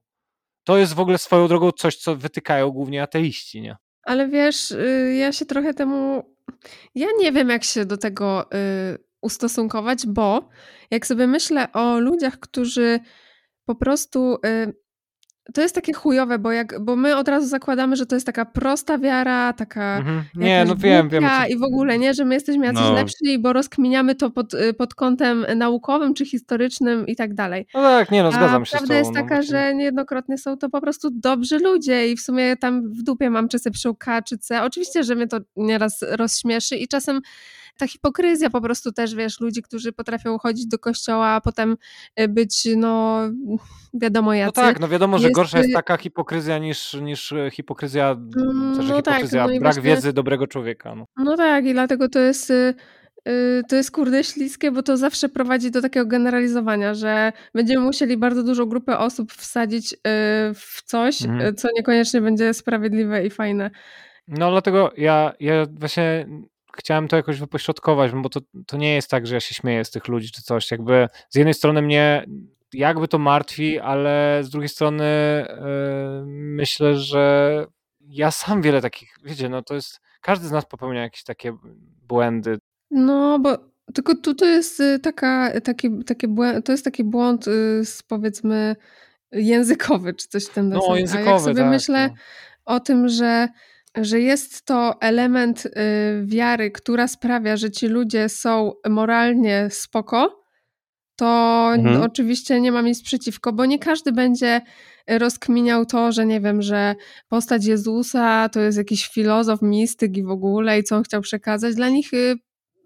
To jest w ogóle swoją drogą coś, co wytykają głównie ateiści, nie? Ale wiesz, y, ja się trochę temu. Ja nie wiem, jak się do tego y, ustosunkować, bo jak sobie myślę o ludziach, którzy po prostu. y, To jest takie chujowe, bo, jak, bo my od razu zakładamy, że to jest taka prosta wiara, taka Mhm. Nie, no wiem, wiem. co- i w ogóle nie, że my jesteśmy jacyś No. lepsi, bo rozkminiamy to pod, y, pod kątem naukowym czy historycznym i tak dalej. No tak, nie no, zgadzam A się z prawda tobą. jest no taka, właśnie. że niejednokrotnie są to po prostu dobrzy ludzie i w sumie tam w dupie mam, sobie piszą K, czy C. Oczywiście, że mnie to nieraz rozśmieszy i czasem ta hipokryzja po prostu też, wiesz, ludzi, którzy potrafią chodzić do kościoła, a potem y, być, no wiadomo No jacy. tak, no wiadomo, że Jest, gorsza jest y, taka hipokryzja niż, niż e, hipokryzja, Mm, znaczy no tak, hipokryzja, no i brak właśnie- wiedzy dobrego człowieka. No. No tak, i dlatego to jest. y, y, To jest kurde śliskie, bo to zawsze prowadzi do takiego generalizowania, że będziemy musieli bardzo dużą grupę osób wsadzić w coś, Mhm. co niekoniecznie będzie sprawiedliwe i fajne. No dlatego ja, ja właśnie chciałem to jakoś wypośrodkować, bo to, to nie jest tak, że ja się śmieję z tych ludzi czy coś. Jakby z jednej strony mnie jakby to martwi, ale z drugiej strony yy, myślę, że ja sam wiele takich, wiecie, no to jest, każdy z nas popełnia jakieś takie błędy. No, bo tylko tu to jest y, taka, taki, takie błę- to jest taki błąd, y, z, powiedzmy, językowy, czy coś w ten No, deseń. A jak językowy, sobie tak, myślę no. o tym, że, że jest to element y, wiary, która sprawia, że ci ludzie są moralnie spoko, to Mhm. oczywiście nie mam nic przeciwko, bo nie każdy będzie rozkminiał to, że nie wiem, że postać Jezusa to jest jakiś filozof, mistyk i w ogóle i co on chciał przekazać. Dla nich y,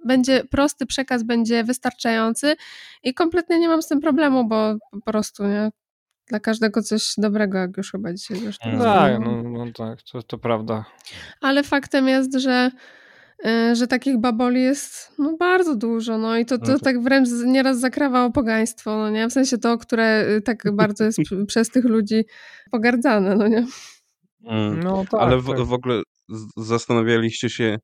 będzie prosty przekaz, będzie wystarczający i kompletnie nie mam z tym problemu, bo po prostu nie. Dla każdego coś dobrego, jak już chyba dzisiaj zresztą Mm. Tak, no, no tak, to, to prawda. Ale faktem jest, że, y, że takich baboli jest no, bardzo dużo, no i to, No to to- tak wręcz nieraz zakrawa o pogaństwo, no nie? W sensie to, które y, tak bardzo jest przez tych ludzi pogardzane, no nie? Mm. No tak, Ale w, tak. w ogóle zastanawialiście się,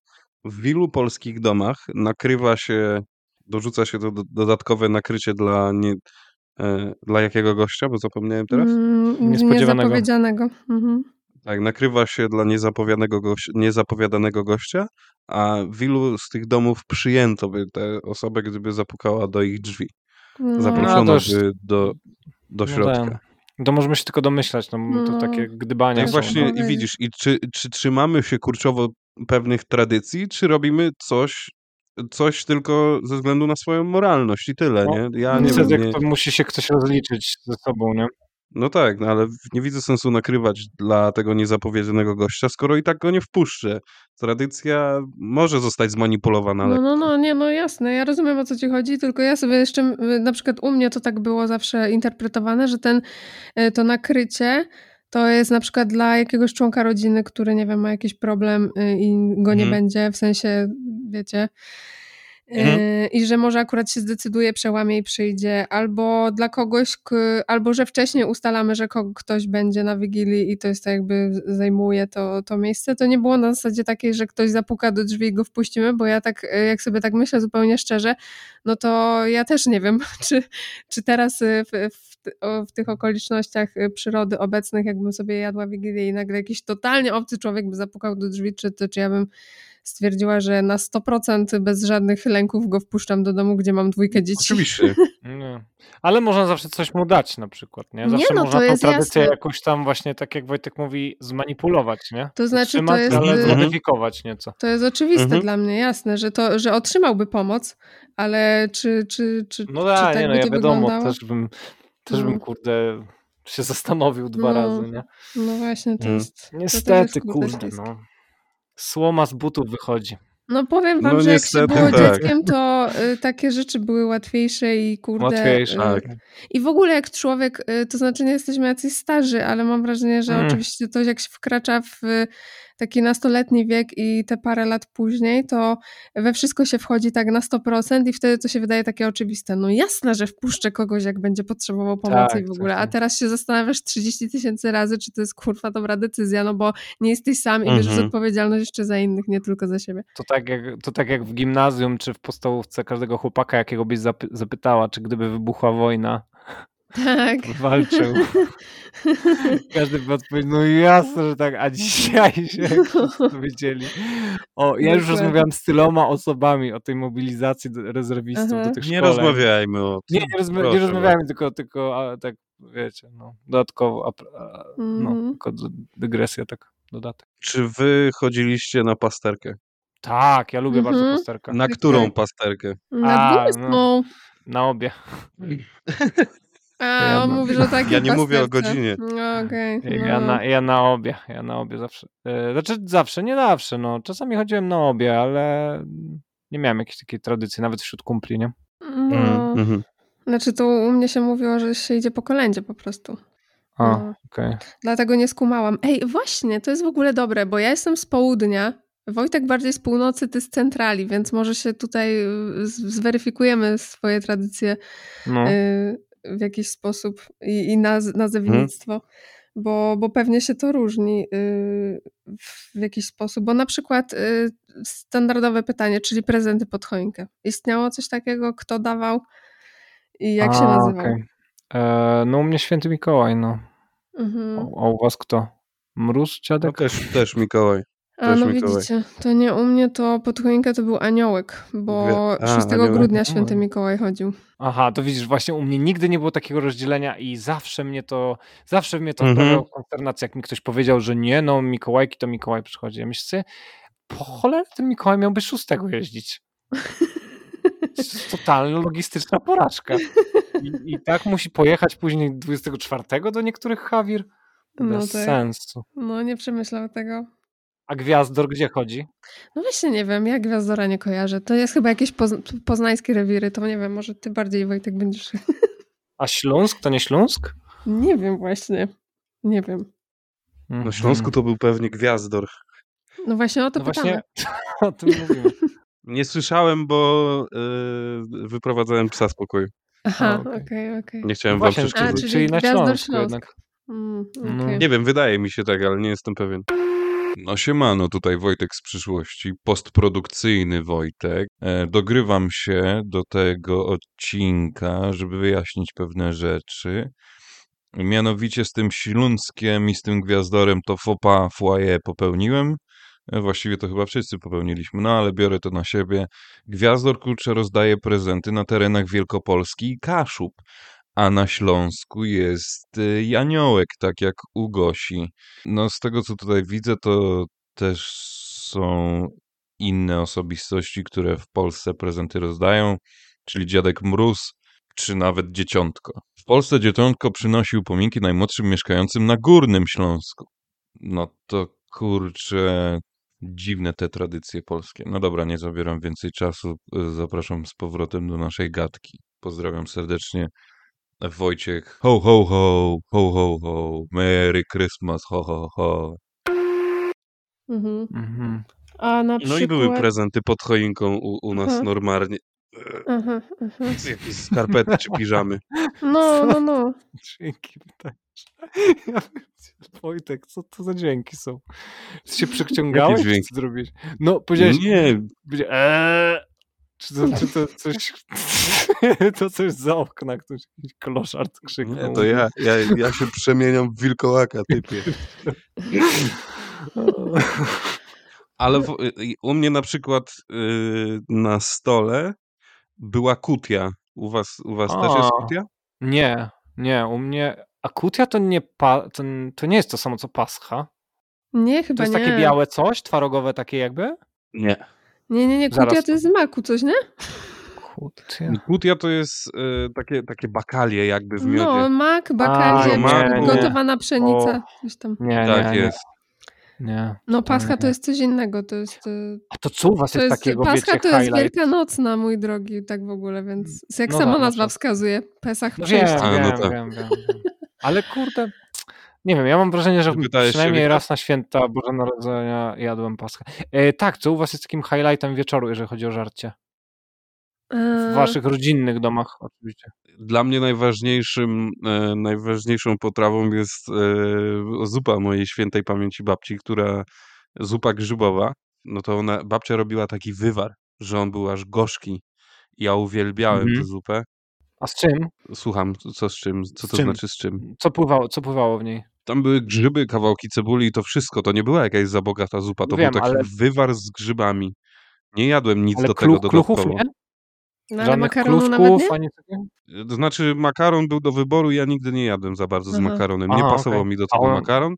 w ilu polskich domach nakrywa się, dorzuca się to do, dodatkowe nakrycie dla, nie, e, dla jakiego gościa, bo zapomniałem teraz? Mm, Niespodziewanego. Niezapowiedzianego. Mhm. Tak, nakrywa się dla niezapowiadanego, goś, niezapowiadanego gościa, a w ilu z tych domów przyjęto by tę osobę, gdyby zapukała do ich drzwi? No. Zaproszono No, to by do, do No środka. ten. To możemy się tylko domyślać, no, to No. takie gdybania Tak właśnie No. i powiedzieć. widzisz, i czy, czy trzymamy się kurczowo pewnych tradycji, czy robimy coś, coś tylko ze względu na swoją moralność i tyle, No, nie? Ja nie wiem, Niestety nie, to musi się ktoś rozliczyć ze sobą, nie? no tak, no ale nie widzę sensu nakrywać dla tego niezapowiedzianego gościa, skoro i tak go nie wpuszczę. Tradycja może zostać zmanipulowana No, no, no, nie, no jasne, ja rozumiem o co ci chodzi, tylko ja sobie jeszcze, y, na przykład u mnie to tak było zawsze interpretowane, że ten, y, to nakrycie to jest na przykład dla jakiegoś członka rodziny, który, nie wiem, ma jakiś problem y, i go nie Mhm. będzie, w sensie, wiecie, Mhm. i że może akurat się zdecyduje, przełamie i przyjdzie, albo dla kogoś, albo że wcześniej ustalamy, że ktoś będzie na Wigilii i to jest tak jakby zajmuje to, to miejsce, to nie było na zasadzie takiej, że ktoś zapuka do drzwi i go wpuścimy, bo ja tak, y, jak sobie tak myślę zupełnie szczerze, no to ja też nie wiem, czy, czy teraz y, w, w, w tych okolicznościach y, przyrody obecnych, jakbym sobie jadła Wigilię i nagle jakiś totalnie obcy człowiek by zapukał do drzwi, czy, to, czy ja bym stwierdziła, że na 100% bez żadnych lęków go wpuszczam do domu, gdzie mam dwójkę dzieci. Oczywiście. Nie. Ale można zawsze coś mu dać na przykład, nie? Nie, Zawsze no, można to tą jest tradycję jasne. jakoś tam właśnie, tak jak Wojtek mówi, zmanipulować, nie? To znaczy, to Utrzymać, jest, ale zmodyfikować nieco. To jest oczywiste Mhm. dla mnie, jasne, że, to, że otrzymałby pomoc, ale czy, czy, czy, No czy tak, tak nie, no by ja to wiadomo, wyglądało? też bym, też No. bym kurde się zastanowił No. dwa razy, nie? No właśnie, to Mm. jest... to też jest Niestety, kurde kurde, no. Słoma z butów wychodzi. No powiem wam, No że jak się było tak. dzieckiem, to y, takie rzeczy były łatwiejsze i kurde... Łatwiejsze. y, Tak. I w ogóle jak człowiek, y, to znaczy nie jesteśmy jacyś starzy, ale mam wrażenie, że Mm. oczywiście to jak się wkracza w y, taki nastoletni wiek i te parę lat później, to we wszystko się wchodzi tak na 100% i wtedy to się wydaje takie oczywiste. No jasne, że wpuszczę kogoś, jak będzie potrzebował pomocy Tak, i w ogóle, tak, a tak. teraz się zastanawiasz 30 tysięcy razy, czy to jest kurwa dobra decyzja, no bo nie jesteś sam i bierzesz Mhm. odpowiedzialność jeszcze za innych, nie tylko za siebie. To tak, jak, to tak jak w gimnazjum czy w podstawówce każdego chłopaka, jakiego byś zapy- zapytała, czy gdyby wybuchła wojna, Tak. walczył. Każdy by odpowiedział, no jasne, że tak, a dzisiaj się wszyscy dowiedzieli. O, ja już Dokładnie. rozmawiałem z tyloma osobami o tej mobilizacji do- rezerwistów Aha. do tych Nie szkoleń. rozmawiajmy o tym. Nie, nie, rozma- nie Proszę rozmawiałem, tylko, tylko a, tak, wiecie, no, dodatkowo, a, a, no, Mhm. tylko dygresja, tak, dodatek. Czy wy chodziliście na pasterkę? Tak, ja lubię bardzo Mhm. pasterka. Na którą pasterkę? Na A, dwudziestą. no. Na obie. A, Ja on na- mówi, że takie Ja nie mówię o godzinie. No, okej. Ja, no. na, ja na obie, ja na obie zawsze. E, Znaczy zawsze, nie zawsze, no. Czasami chodziłem na obie, ale nie miałem jakiejś takiej tradycji, nawet wśród kumpli, nie? No, Mhm. znaczy tu u mnie się mówiło, że się idzie po kolędzie po prostu. A, No. okej. Dlatego nie skumałam. Ej, właśnie, to jest w ogóle dobre, bo ja jestem z południa, Wojtek bardziej z północy, ty z centrali, więc może się tutaj zweryfikujemy swoje tradycje No. y, w jakiś sposób i, i naz, nazewnictwo, bo, bo pewnie się to różni y, w jakiś sposób. Bo na przykład y, standardowe pytanie, czyli prezenty pod choinkę. Istniało coś takiego, kto dawał i jak się A, nazywał? okej. E, no u mnie święty Mikołaj, no. Mhm. A a u was kto? Mróz, No dziadek? też, też Mikołaj. A no Mikołaj. widzicie, to nie u mnie, to pod choinkę to był aniołek, bo a, 6 aniołek. grudnia święty. Mikołaj chodził. Aha, to widzisz, właśnie u mnie nigdy nie było takiego rozdzielenia i zawsze mnie to, zawsze mnie to Mhm. sprawiało konsternację, jak mi ktoś powiedział, że nie, no Mikołajki to Mikołaj przychodzi. Ja myślę sobie, po cholerę ten Mikołaj miałby szóstego jeździć. To jest totalna logistyczna porażka. I, I tak musi pojechać później 24 do niektórych Hawir? No Bez tak. sensu. No nie przemyślał tego. A Gwiazdor gdzie chodzi? No właśnie nie wiem, ja Gwiazdora nie kojarzę. To jest chyba jakieś poz poznańskie rewiry, to nie wiem, może ty bardziej Wojtek będziesz... A Śląsk to nie Śląsk? nie wiem właśnie. Nie wiem. Na Śląsku to był pewnie Gwiazdor. No właśnie o to No pytamy. właśnie o tym mówimy. Nie słyszałem, bo yy, wyprowadzałem psa z pokoju. Aha, okej. okej, okej. Nie chciałem No wam przeszkadzać. czyli czyli na Gwiazdor Śląsku Śląsk. jednak. Mm, No. Nie wiem, wydaje mi się tak, ale nie jestem pewien. No siemano, tutaj Wojtek z przyszłości, postprodukcyjny Wojtek. E, dogrywam się do tego odcinka, żeby wyjaśnić pewne rzeczy. Mianowicie z tym Śląskiem i z tym Gwiazdorem to fopa foyer popełniłem. E, Właściwie to chyba wszyscy popełniliśmy, no ale biorę to na siebie. Gwiazdor kurczę rozdaje prezenty na terenach Wielkopolski i Kaszub, a na Śląsku jest y, Janiołek, tak jak u Gosi. No z tego co tutaj widzę, to też są inne osobistości, które w Polsce prezenty rozdają, czyli dziadek Mróz, czy nawet Dzieciątko. W Polsce Dzieciątko przynosił upominki najmłodszym mieszkającym na Górnym Śląsku. No to kurczę, dziwne te tradycje polskie. No dobra, nie zabieram więcej czasu, y, zapraszam z powrotem do naszej gadki. Pozdrawiam serdecznie. Wojciech, ho, ho, ho, ho, ho, ho, Merry Christmas, ho, ho, ho. Mhm. Mhm. A na No przykład... i były prezenty pod choinką u, u nas Aha. normalnie. Aha, aha. Jakieś skarpety czy piżamy. No, no, no. Dźwięki wydajesz. Ja Wojtek, co to za dźwięki są? Ty się przeciągałeś, czy dźwięki? co zrobiłeś? No, powiedziałeś... Nie, Eee, czy to, czy to coś... to coś za okna, ktoś jakiś kloszard krzyknął. nie, to ja, ja, ja się przemieniam w wilkołaka, typie. Ale w, y, u mnie na przykład y, na stole była kutia. U was, u was też jest A. kutia? Nie, nie, u mnie... Akutia to nie, pa, to, to nie jest to samo co pascha. Nie, To chyba jest nie. takie białe coś, twarogowe takie jakby? Nie. Nie, nie, nie, kutia to jest z maku coś, nie? Kutia. Kutia to jest y, takie, takie bakalie jakby w miodzie. No, mak, bakalie, nie, nie. gotowana pszenica, O. coś tam. Nie, tak nie, nie, jest. nie. No, pascha to nie. jest coś innego, to jest... y, A to co u was jest, jest, takiego, Pascha wiecie, to jest highlight? wielkanocna, mój drogi, tak w ogóle, więc jak No sama tak, nazwa no tak. wskazuje, Pesach No. A, wiem, no tak. wiem, wiem, wiem. Ale kurde, nie wiem, ja mam wrażenie, że przynajmniej raz na święta Boże Narodzenia jadłem paschę. E, tak, co u was jest takim highlightem wieczoru, jeżeli chodzi o żarcie? W Eee, waszych rodzinnych domach oczywiście. Dla mnie najważniejszym, e, najważniejszą potrawą jest e, zupa mojej świętej pamięci babci, która zupa grzybowa. No to ona, babcia robiła taki wywar, że on był aż gorzki. Ja uwielbiałem Mhm. tę zupę. A z czym? Słucham, co z czym, co Z to czym? znaczy z czym? Co pływało, co pływało w niej? Tam były grzyby, kawałki cebuli i to wszystko. To nie była jakaś za bogata zupa, to Wiem, był taki ale- wywar z grzybami. Nie jadłem nic Ale do klu, tego kluchów dodatkowo. nie? no, ale makaronu nawet nie? takiego? To znaczy makaron był do wyboru, ja nigdy nie jadłem za bardzo z makaronem. Nie Aha, pasował okej. mi do tego on- makaron.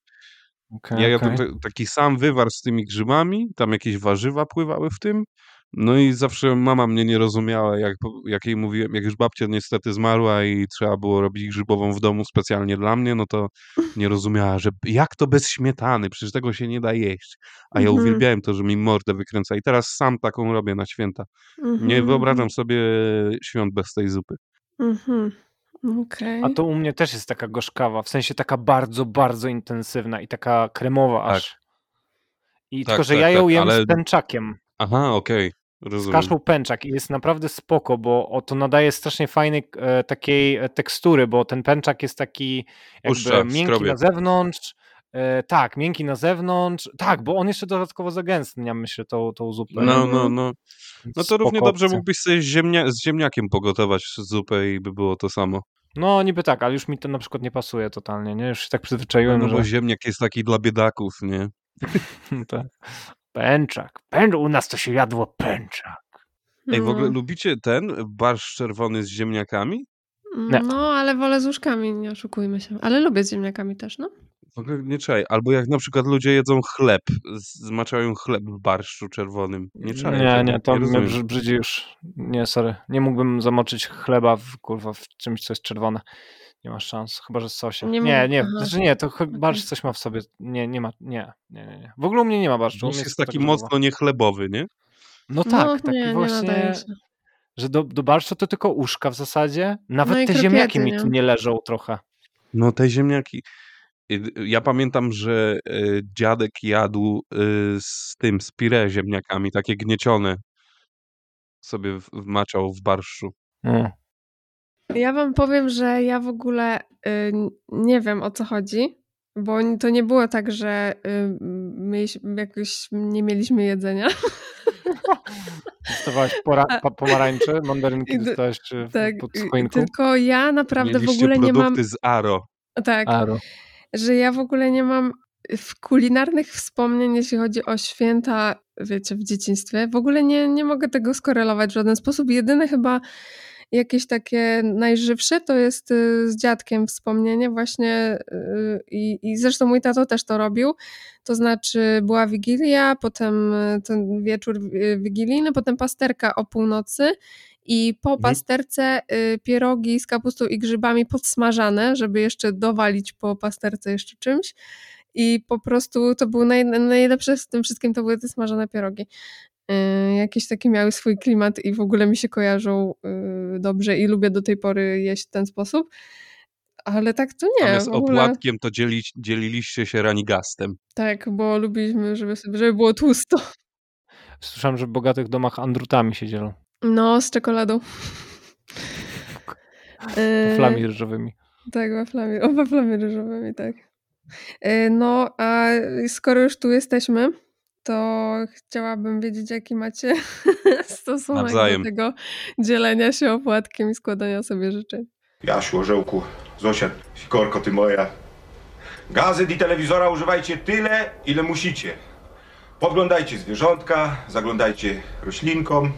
Okej, Ja jadłem ta- taki sam wywar z tymi grzybami, tam jakieś warzywa pływały w tym, No i zawsze mama mnie nie rozumiała, jak, jak jej mówiłem, jak już babcia niestety zmarła i trzeba było robić grzybową w domu specjalnie dla mnie, no to nie rozumiała, że jak to bez śmietany, przecież tego się nie da jeść. A ja Mhm. uwielbiałem to, że mi mordę wykręca i teraz sam taką robię na święta. Mhm, Nie mhm. wyobrażam sobie świąt bez tej zupy. Mhm. Okej. A to u mnie też jest taka gorzkawa, w sensie taka bardzo, bardzo intensywna i taka kremowa Tak. aż. I Tak, tylko, że tak, ja ją tak, jem ale- z pęczakiem. Aha, okej, Z rozumiem. kaszą pęczak i jest naprawdę spoko, bo to nadaje strasznie fajnej e, takiej e, tekstury, bo ten pęczak jest taki jakby miękki skrobie. na zewnątrz. E, tak, miękki na zewnątrz. Tak, bo on jeszcze dodatkowo zagęstnia, myślę, tą, tą zupę. No, no, no. No to równie dobrze mógłbyś sobie z, ziemnia z ziemniakiem pogotować zupę i by było to samo. No niby tak, ale już mi to na przykład nie pasuje totalnie, nie? Już się tak No, przyzwyczaiłem, no bo że... ziemniak jest taki dla biedaków, nie? tak. Pęczak. Pęcz... U nas to się jadło pęczak. Ej, w ogóle No. lubicie ten barszcz czerwony z ziemniakami? Nie. No, ale wolę z łóżkami, nie oszukujmy się. Ale lubię z ziemniakami też, no. W ogóle nie czaj. Albo jak na przykład ludzie jedzą chleb, zmaczają chleb w barszczu czerwonym. Nie czaj. Nie, nie, to mnie rozumiem. brzy- brzydzi już. Nie, sorry. Nie mógłbym zamoczyć chleba w, kurwa, w czymś, co jest czerwone. Nie masz szans, chyba że z sosie. Nie Nie, nie, znaczy nie, to barszcz coś ma w sobie. Nie, nie ma, nie, nie, nie. nie. W ogóle u mnie nie ma barszczu. jest tylko taki tak mocno niechlebowy, nie? No tak, no, taki nie, nie właśnie, się. że do, do barszczu to tylko uszka w zasadzie. Nawet No te ziemniaki mi nie? tu nie leżą trochę. No te ziemniaki. Y, Ja pamiętam, że y, dziadek jadł y, z tym, z pire ziemniakami, takie gniecione. Sobie wmaczał w barszczu. Mm. Ja wam powiem, że ja w ogóle y, nie wiem o co chodzi, bo to nie było tak, że y, mieliśmy, jakoś nie mieliśmy jedzenia. Dostawałeś pora, pomarańcze, mandarynki I d- dostałeś w, Tak, pod y, choinku? tylko ja naprawdę w Mieliście ogóle nie produkty mam. z Aro. Tak, Aro. że ja w ogóle nie mam w kulinarnych wspomnień, jeśli chodzi o święta, wiecie, w dzieciństwie. W ogóle nie, nie mogę tego skorelować w żaden sposób. Jedyne chyba jakieś takie najżywsze to jest y, z dziadkiem wspomnienie właśnie y, i, i zresztą mój tato też to robił. To znaczy była Wigilia, potem y, ten wieczór wigilijny, potem pasterka o północy i po pasterce y, pierogi z kapustą i grzybami podsmażane, żeby jeszcze dowalić po pasterce jeszcze czymś. I po prostu to był naj, najlepsze z tym wszystkim, to były te smażone pierogi. Y, jakieś takie miały swój klimat i w ogóle mi się kojarzą y, dobrze i lubię do tej pory jeść w ten sposób. Ale tak to nie. Zamiast ogóle, opłatkiem to dzieli, dzieliliście się ranigastem. tak, bo lubiliśmy, żeby, sobie- żeby było tłusto. Słyszałem, że w bogatych domach andrutami się dzielą. No, z czekoladą. Y, Waflami ryżowymi. Tak, waflami, o waflami ryżowymi, tak. No, a skoro już tu jesteśmy, to chciałabym wiedzieć, jaki macie stosunek Nawzajem. do tego dzielenia się opłatkiem i składania sobie życzeń. Jasiu, Orzełku, Zosia, Sikorko, ty moja. Gazet i telewizora używajcie tyle, ile musicie. Podglądajcie zwierzątka, zaglądajcie roślinkom,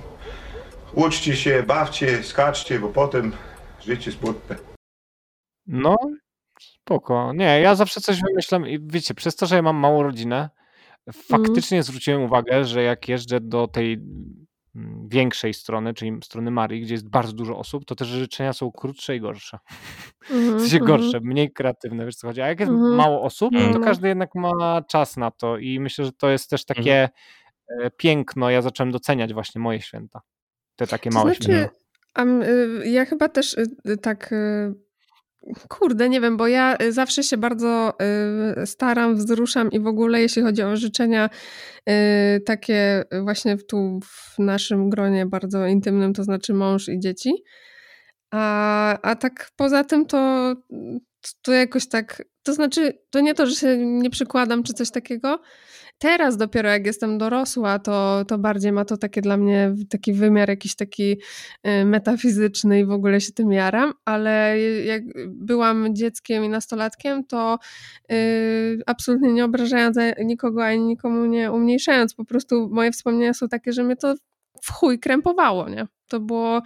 uczcie się, bawcie, skaczcie, bo potem życie smutne. No, spoko. Nie, ja zawsze coś wymyślam i wiecie, przez to, że ja mam małą rodzinę, faktycznie zwróciłem uwagę, że jak jeżdżę do tej mm, większej strony, czyli strony Marii, gdzie jest bardzo dużo osób, to te życzenia są krótsze i gorsze. W Mhm, sensie mhm. gorsze, mniej kreatywne, wiesz co chodzi. A jak jest Mhm. mało osób, No, to no. każdy jednak ma czas na to i myślę, że to jest też takie e, piękno. Ja zacząłem doceniać właśnie moje święta. Te takie To małe znaczy, święta. y, ja chyba też y, y, tak. Kurde, nie wiem, bo ja y, zawsze się bardzo y, staram, wzruszam i w ogóle, jeśli chodzi o życzenia y, takie właśnie tu w naszym gronie bardzo intymnym, to znaczy mąż i dzieci. A, a tak poza tym to, to jakoś tak, to znaczy, to nie to, że się nie przykładam czy coś takiego. Teraz dopiero jak jestem dorosła, to, to bardziej ma to takie dla mnie taki wymiar jakiś taki y, metafizyczny i w ogóle się tym jaram, ale jak byłam dzieckiem i nastolatkiem, to y, absolutnie nie obrażając nikogo ani nikomu nie umniejszając, po prostu moje wspomnienia są takie, że mnie to w chuj krępowało, nie? To było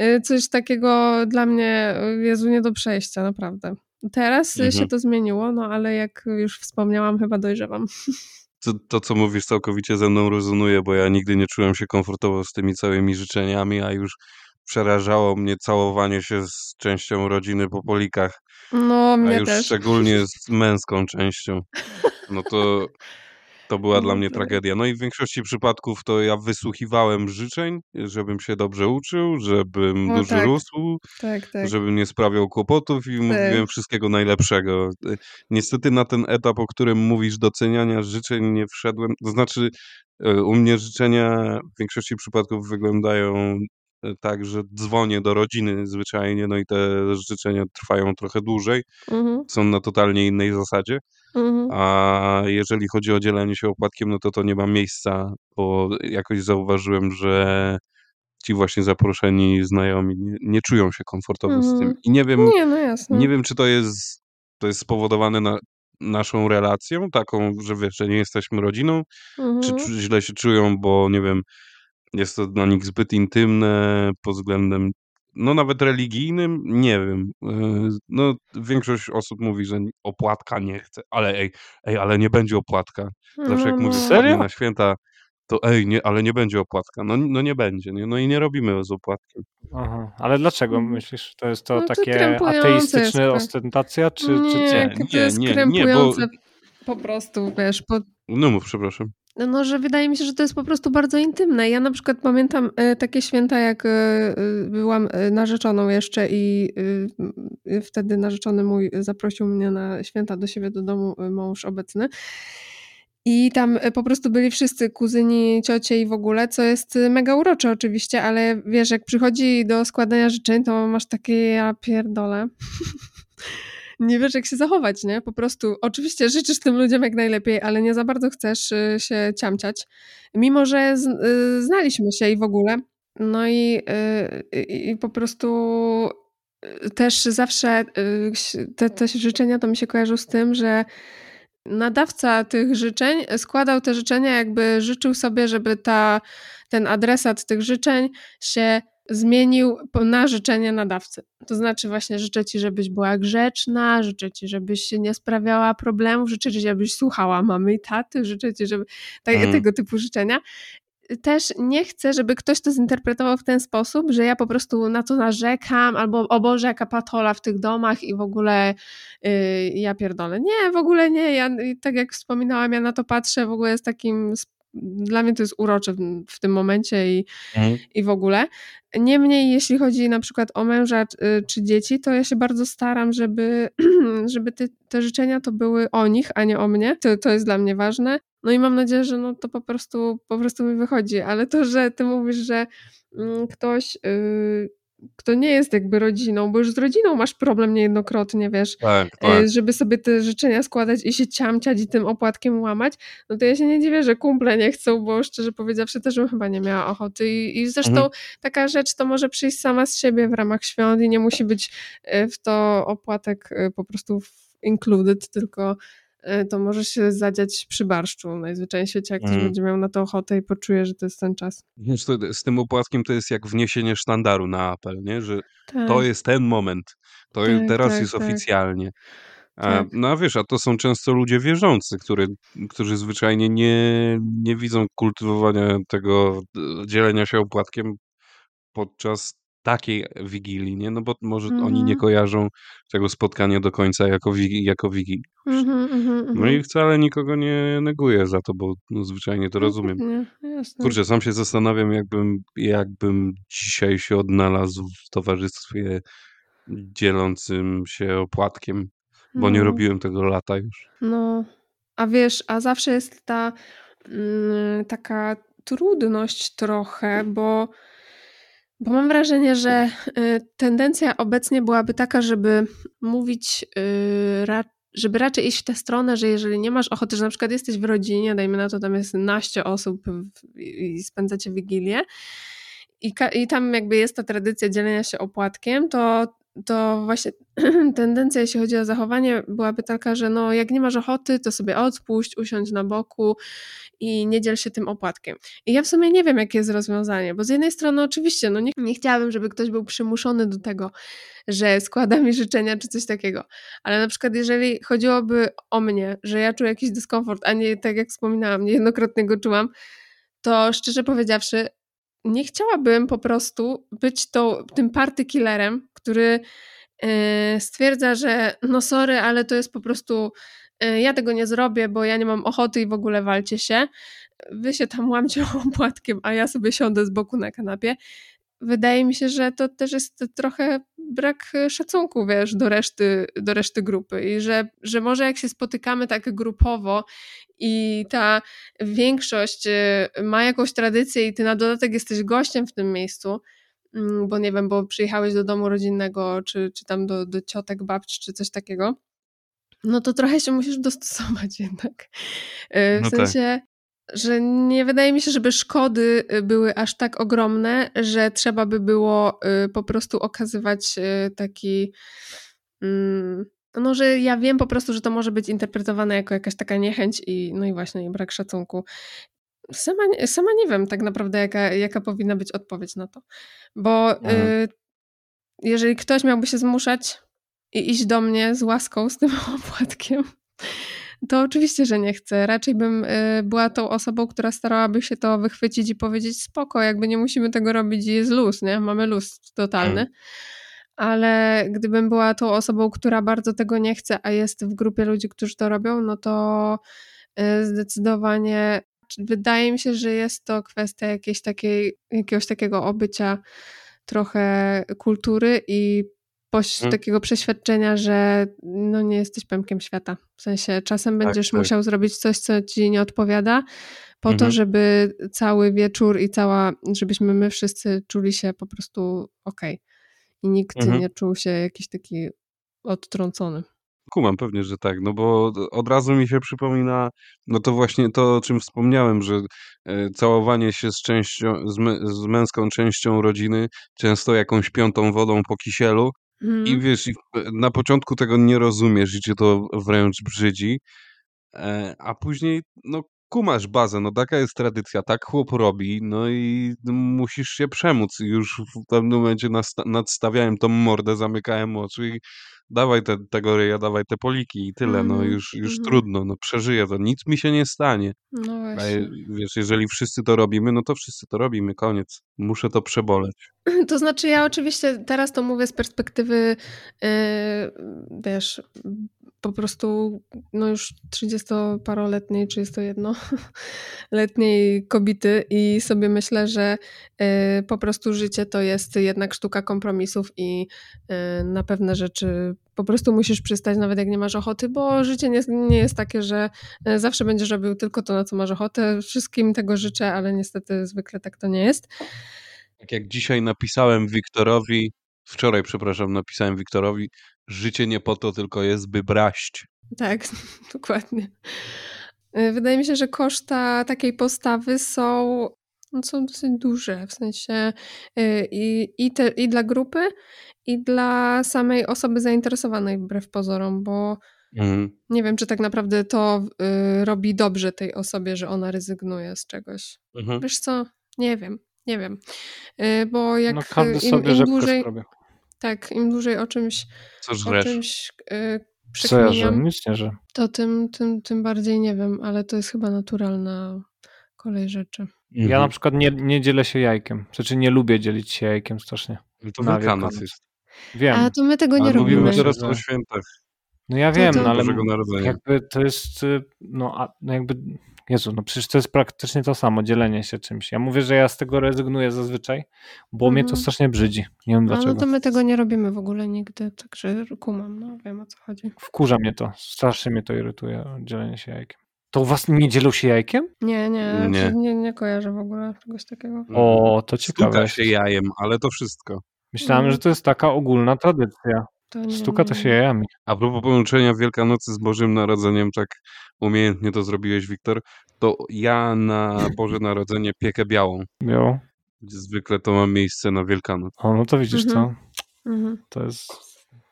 y, coś takiego dla mnie, y, Jezu, nie do przejścia, naprawdę. Teraz Mhm. się to zmieniło, no ale jak już wspomniałam, chyba dojrzewam. to, to, co mówisz, całkowicie ze mną rezonuje, bo ja nigdy nie czułem się komfortowo z tymi całymi życzeniami, a już przerażało mnie całowanie się z częścią rodziny po polikach, No, a mnie już też. szczególnie z męską częścią. No to, to była dla No mnie tak. tragedia. No i w większości przypadków to ja wysłuchiwałem życzeń, żebym się dobrze uczył, żebym O dużo tak. rósł, Tak, tak. żebym nie sprawiał kłopotów i mówiłem wszystkiego najlepszego. Y, Niestety na ten etap, o którym mówisz, doceniania życzeń nie wszedłem. To znaczy, y, u mnie życzenia w większości przypadków wyglądają tak, że dzwonię do rodziny zwyczajnie, no i te życzenia trwają trochę dłużej, Mhm, są na totalnie innej zasadzie. mhm. A jeżeli chodzi o dzielenie się opłatkiem, no to to nie ma miejsca, bo jakoś zauważyłem, że ci właśnie zaproszeni znajomi nie, nie czują się komfortowo z tym. Mhm. I nie wiem, Nie, no jasne. nie wiem, czy to jest, to jest spowodowane na, naszą relacją, taką, że wiesz, że nie jesteśmy rodziną, czy, Mhm. czy źle się czują, bo nie wiem, jest to dla nich zbyt intymne pod względem, no nawet religijnym, nie wiem. Yy, No większość osób mówi, że opłatka nie chce, ale ej, ej, ale nie będzie opłatka. Zawsze jak No, mówię, no. Serio? na święta, to ej, nie, ale nie będzie opłatka. No, no nie będzie, nie? no i nie robimy z opłatkiem. Aha. Ale dlaczego Mhm. myślisz? To jest to No to takie krępujące jest ateistyczne ostentacja, czy, czy Nie, co? Nie, to nie, jest nie, nie, bo... krępujące po prostu, wiesz, po, No mów, przepraszam. No, że wydaje mi się, że to jest po prostu bardzo intymne. Ja na przykład pamiętam e, takie święta, jak e, e, byłam narzeczoną jeszcze i wtedy narzeczony mój zaprosił mnie na święta do siebie do domu, mąż obecny. I tam po prostu byli wszyscy kuzyni, ciocie i w ogóle, co jest mega urocze oczywiście, ale wiesz, jak przychodzi do składania życzeń, to masz takie ja pierdolę. nie wiesz, jak się zachować, nie? Po prostu, oczywiście życzysz tym ludziom jak najlepiej, ale nie za bardzo chcesz y, się ciamciać. Mimo, że z, y, znaliśmy się i w ogóle. No i, y, i, po prostu też zawsze te, te życzenia to mi się kojarzą z tym, że nadawca tych życzeń składał te życzenia, jakby życzył sobie, żeby ta, ten adresat tych życzeń się zmienił na życzenie nadawcy. To znaczy właśnie życzę ci, żebyś była grzeczna, życzę ci, żebyś się nie sprawiała problemów, życzę ci, żebyś słuchała mamy i taty, życzę ci, żeby tak, Mhm. tego typu życzenia. Też nie chcę, żeby ktoś to zinterpretował w ten sposób, że ja po prostu na to narzekam, albo o Boże, jaka patola w tych domach i w ogóle yy, ja pierdolę. Nie, w ogóle nie. Ja, tak jak wspominałam, ja na to patrzę w ogóle z takim... Dla mnie to jest urocze w, w tym momencie i, Mhm. i w ogóle. Niemniej, jeśli chodzi na przykład o męża y, czy dzieci, to ja się bardzo staram, żeby, żeby te, te życzenia to były o nich, a nie o mnie. To, to jest dla mnie ważne. No i mam nadzieję, że no to po prostu, po prostu mi wychodzi. Ale to, że ty mówisz, że mm, ktoś, y, kto nie jest jakby rodziną, bo już z rodziną masz problem niejednokrotnie, wiesz, Tak, y, tak. żeby sobie te życzenia składać i się ciamciać i tym opłatkiem łamać, no to ja się nie dziwię, że kumple nie chcą, bo szczerze powiedziawszy też bym chyba nie miała ochoty i, i zresztą Mhm. taka rzecz to może przyjść sama z siebie w ramach świąt i nie musi być y, w to opłatek y, po prostu included, tylko to może się zadziać przy barszczu najzwyczajniej w świecie, jak ktoś Mhm. będzie miał na to ochotę i poczuje, że to jest ten czas. Z tym opłatkiem to jest jak wniesienie sztandaru na apel, nie? że Tak, to jest ten moment, to Tak, teraz tak, jest tak. oficjalnie. A, Tak. no a wiesz, a to są często ludzie wierzący, który, którzy zwyczajnie nie, nie widzą kultywowania tego e, dzielenia się opłatkiem podczas takiej wigilii, nie? No bo może oni nie Mhm. kojarzą tego spotkania do końca jako, wigi, jako wigilię. Mhm, mhm, No i mhm. wcale nikogo nie neguję za to, bo no, zwyczajnie to No rozumiem. jasne. Kurczę, sam się zastanawiam, jakbym, jakbym dzisiaj się odnalazł w towarzystwie dzielącym się opłatkiem, bo nie No. robiłem tego lata już. No, a wiesz, a zawsze jest ta mm, taka trudność trochę, bo, bo mam wrażenie, że y, tendencja obecnie byłaby taka, żeby mówić, y, żeby raczej iść w tę stronę, że jeżeli nie masz ochoty, że na przykład jesteś w rodzinie, dajmy na to, tam jest naście osób i spędzacie wigilię i, i tam jakby jest ta tradycja dzielenia się opłatkiem, to to właśnie tendencja, jeśli chodzi o zachowanie, byłaby taka, że no, jak nie masz ochoty, to sobie odpuść, usiądź na boku i nie dziel się tym opłatkiem. I ja w sumie nie wiem, jakie jest rozwiązanie, bo z jednej strony oczywiście, no nie, nie chciałabym, żeby ktoś był przymuszony do tego, że składa mi życzenia czy coś takiego, ale na przykład jeżeli chodziłoby o mnie, że ja czuję jakiś dyskomfort, a nie tak jak wspominałam, niejednokrotnie go czułam, to szczerze powiedziawszy, nie chciałabym po prostu być to, tym party killerem, który yy, stwierdza, że no sorry, ale to jest po prostu yy, ja tego nie zrobię, bo ja nie mam ochoty i w ogóle walcie się. Wy się tam łamcie opłatkiem, a ja sobie siądę z boku na kanapie. Wydaje mi się, że to też jest trochę brak szacunku, wiesz, do reszty, do reszty grupy i że, że może jak się spotykamy tak grupowo i ta większość y, ma jakąś tradycję i ty na dodatek jesteś gościem w tym miejscu, mm, bo nie wiem, bo przyjechałeś do domu rodzinnego, czy, czy tam do, do ciotek, babci, czy coś takiego, no to trochę się musisz dostosować jednak. Y, w No tak. Że nie wydaje mi się, żeby szkody y, były aż tak ogromne, że trzeba by było y, po prostu okazywać y, taki. mm, No, że ja wiem po prostu, że to może być interpretowane jako jakaś taka niechęć i no i właśnie i brak szacunku. Sama, nie- sama nie wiem tak naprawdę, jaka, jaka powinna być odpowiedź na to. Bo Mhm. y, jeżeli ktoś miałby się zmuszać i iść do mnie z łaską z tym opłatkiem, to oczywiście, że nie chcę. Raczej bym y, była tą osobą, która starałaby się to wychwycić i powiedzieć spoko, jakby nie musimy tego robić i jest luz, nie? Mamy luz totalny. Mhm. Ale gdybym była tą osobą, która bardzo tego nie chce, a jest w grupie ludzi, którzy to robią, no to y, zdecydowanie wydaje mi się, że jest to kwestia jakiejś takiej, jakiegoś takiego obycia trochę kultury i poś- Mhm. takiego przeświadczenia, że no nie jesteś pępkiem świata. W sensie czasem Tak, będziesz tak. musiał zrobić coś, co ci nie odpowiada, po to, Mhm. żeby cały wieczór i cała, żebyśmy my wszyscy czuli się po prostu okej. I nikt Mhm. nie czuł się jakiś taki odtrącony. Kumam, pewnie, że tak, no bo od razu mi się przypomina, no to właśnie to, o czym wspomniałem, że e, całowanie się z częścią, z, mę- z męską częścią rodziny, często jakąś piątą wodą po kisielu Mhm. wiesz, i w- na początku tego nie rozumiesz i cię to wręcz brzydzi, e, a później, no kumasz bazę, no taka jest tradycja, tak chłop robi, no i musisz się przemóc. Już w pewnym momencie nadstawiałem tą mordę, zamykałem oczy i dawaj te, tego ryja, dawaj te poliki i tyle, no Mhm, już, już mhm. trudno, no przeżyję to, nic mi się nie stanie. No A właśnie. je- wiesz, jeżeli wszyscy to robimy, no to wszyscy to robimy, koniec. Muszę to przeboleć. To znaczy, ja oczywiście teraz to mówię z perspektywy, yy, wiesz, po prostu no już 30-paroletniej, 31-letniej kobiety i sobie myślę, że yy, po prostu życie to jest jednak sztuka kompromisów i yy, na pewne rzeczy po prostu musisz przystać, nawet jak nie masz ochoty, bo życie nie, nie jest takie, że yy, zawsze będziesz robił tylko to, na co masz ochotę. Wszystkim tego życzę, ale niestety zwykle tak to nie jest. Tak jak dzisiaj napisałem Wiktorowi, wczoraj, przepraszam, napisałem Wiktorowi, życie nie po to tylko jest, by braść. Tak, dokładnie. Y, Wydaje mi się, że koszta takiej postawy są, no, są dosyć duże, w sensie y, i, i, te, i dla grupy, i dla samej osoby zainteresowanej wbrew pozorom, bo Mhm. nie wiem, czy tak naprawdę to y, robi dobrze tej osobie, że ona rezygnuje z czegoś. Mhm. Wiesz co? Nie wiem, nie wiem. Y, Bo jak No każdy y, im, sobie im dłużej, zrobił. tak, im dłużej o czymś, Co o czymś y, Co ja, że przekminiam, nic nie, że. to tym, tym, tym bardziej nie wiem, ale to jest chyba naturalna kolej rzeczy. Ja na Mhm. przykład nie, nie dzielę się jajkiem. Znaczy nie lubię dzielić się jajkiem strasznie. No to na Wielkanoc jest. Wiem. A to my tego nie mówimy robimy. teraz że- o świętach No ja wiem, to- no ale jakby to jest, no, a, no jakby, Jezu, no przecież to jest praktycznie to samo, dzielenie się czymś. Ja mówię, że ja z tego rezygnuję zazwyczaj, bo mnie to Mhm. strasznie brzydzi. Nie wiem A dlaczego. no to my tego nie robimy w ogóle nigdy, także kumam, no wiem o co chodzi. Wkurza mnie to, strasznie mnie to irytuje, dzielenie się jajkiem. To u was nie dzielą się jajkiem? Nie, nie, Nie. nie, nie kojarzę w ogóle czegoś takiego. O, to ciekawe. Stuka się jajem, ale to wszystko. Myślałem, Mhm. że to jest taka ogólna tradycja. To nie, Stuka to się jajami. A propos połączenia Wielkanocy z Bożym Narodzeniem, tak umiejętnie to zrobiłeś, Wiktor, to ja na Boże Narodzenie piekę białą. Jo. Zwykle to ma miejsce na Wielkanoc. O, no to widzisz Mhm. co? Mhm. To jest,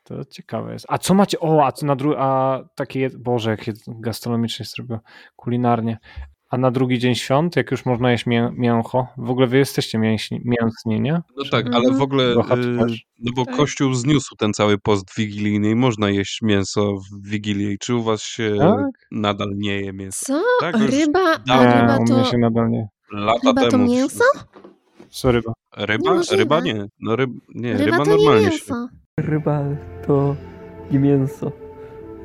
to ciekawe jest. A co macie, o, a co na drugi, a takie, jed- Boże, jakie gastronomicznie zrobiło, kulinarnie. A na drugi dzień świąt, jak już można jeść mię, mięcho, w ogóle wy jesteście mięśni, mięsni, nie? No tak, ale w ogóle, y, no bo Tak. Kościół zniósł ten cały post wigilijny i można jeść mięso w Wigilię. I czy u was się Tak? nadal nie je mięso? Co? Tak, Ryba, a ryba u to, się nadal nie. Lata ryba to temu. mięso? Co ryba? Ryba? Niemożliwe. Ryba nie. No ryb, nie, Ryba ryba to nie normalnie się. mięso. Ryba to nie mięso.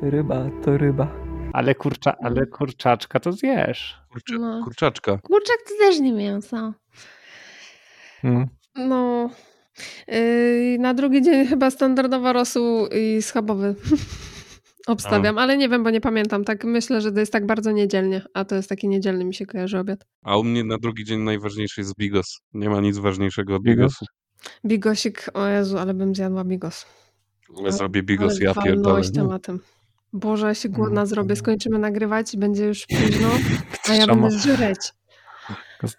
Ryba to ryba. Ale, kurcza, ale kurczaczka to zjesz. Kurczę, No. kurczaczka. Kurczak to też nie mięso. Mm. No. Yy, na drugi dzień chyba standardowa rosół i schabowy. Obstawiam, ale nie wiem, bo nie pamiętam. Tak myślę, że to jest tak bardzo niedzielnie, a to jest taki niedzielny mi się kojarzy obiad. A u mnie na drugi dzień najważniejszy jest bigos. Nie ma nic ważniejszego od Bigos? bigosu. Bigosik, o Jezu, ale bym zjadła bigos. Ja zrobię bigos, ale ja pierdolę. tematem. Boże, ja się głodna Mm. zrobię. Skończymy nagrywać i będzie już późno, a ja będę żreć.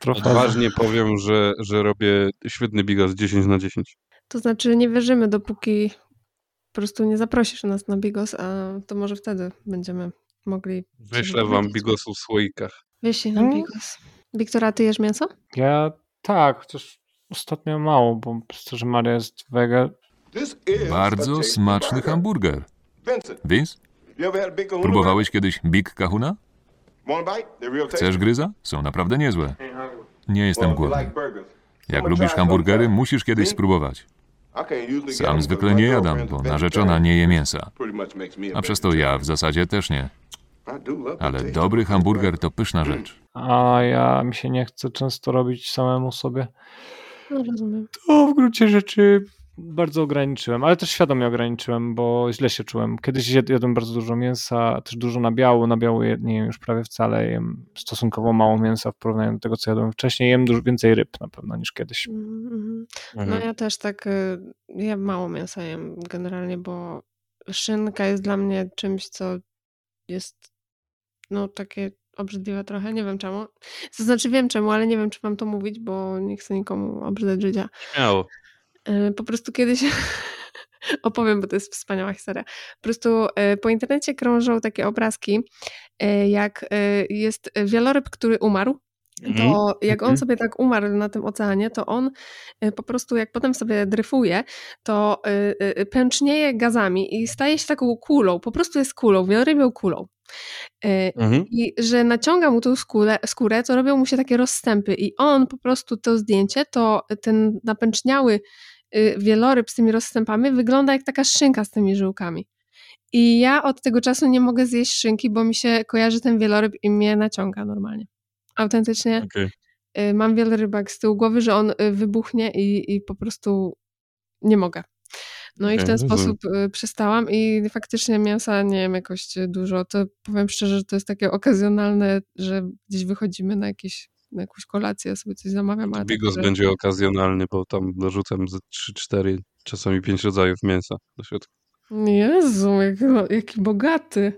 Odważnie powiem, że, że robię świetny bigos 10 na 10. To znaczy nie wierzymy, dopóki po prostu nie zaprosisz nas na bigos, a to może wtedy będziemy mogli... Wyślę wam bigosu w słoikach. Wyślij nam Mm. bigos. Wiktora, ty jesz mięso? Ja tak, chociaż ostatnio mało, bo że Maria jest wege. Bardzo smaczny hamburger. Vince, próbowałeś kiedyś Big Kahuna? Chcesz gryza? Są naprawdę niezłe. Nie jestem głodny. Jak lubisz hamburgery, musisz kiedyś spróbować. Sam zwykle nie jadam, bo narzeczona nie je mięsa. A przez to ja w zasadzie też nie. Ale dobry hamburger to pyszna rzecz. A ja mi się nie chce często robić samemu sobie. No, rozumiem. To w gruncie rzeczy bardzo ograniczyłem, ale też świadomie ograniczyłem, bo źle się czułem. Kiedyś jadłem bardzo dużo mięsa, też dużo nabiału. Nabiału nie jem już prawie wcale. Jem stosunkowo mało mięsa w porównaniu do tego, co jadłem wcześniej. Jem dużo więcej ryb na pewno niż kiedyś. Mhm. No Mhm. ja też tak, y, ja mało mięsa jem generalnie, bo szynka jest dla mnie czymś, co jest no takie obrzydliwe trochę, nie wiem czemu. To znaczy wiem czemu, ale nie wiem, czy mam to mówić, bo nie chcę nikomu obrzydzać życia. Śmiało. Y, Po prostu kiedyś opowiem, bo to jest wspaniała historia. Po prostu y, po internecie krążą takie obrazki, y, jak jest wieloryb, który umarł. To jak on Mhm. sobie tak umarł na tym oceanie, to on po prostu jak potem sobie dryfuje, to pęcznieje gazami i staje się taką kulą, po prostu jest kulą, wielorybią kulą. Mhm. I że naciąga mu tą skórę, skórę, to robią mu się takie rozstępy i on po prostu to zdjęcie, to ten napęczniały wieloryb z tymi rozstępami wygląda jak taka szynka z tymi żyłkami. I ja od tego czasu nie mogę zjeść szynki, bo mi się kojarzy ten wieloryb i mnie naciąga normalnie. Autentycznie Okej. y, mam wielorybak z tyłu głowy, że on y, wybuchnie i, i po prostu nie mogę. No i w ten rozumiem. sposób y, przestałam i faktycznie mięsa nie jem jakoś y, dużo. To powiem szczerze, że to jest takie okazjonalne, że gdzieś wychodzimy na, jakieś, na jakąś kolację, ja sobie coś zamawiam. ale tak, Bigos że- będzie okazjonalny, bo tam dorzucam ze 3-4, czasami 5 rodzajów mięsa do środka. Jezu, jaki, jaki bogaty.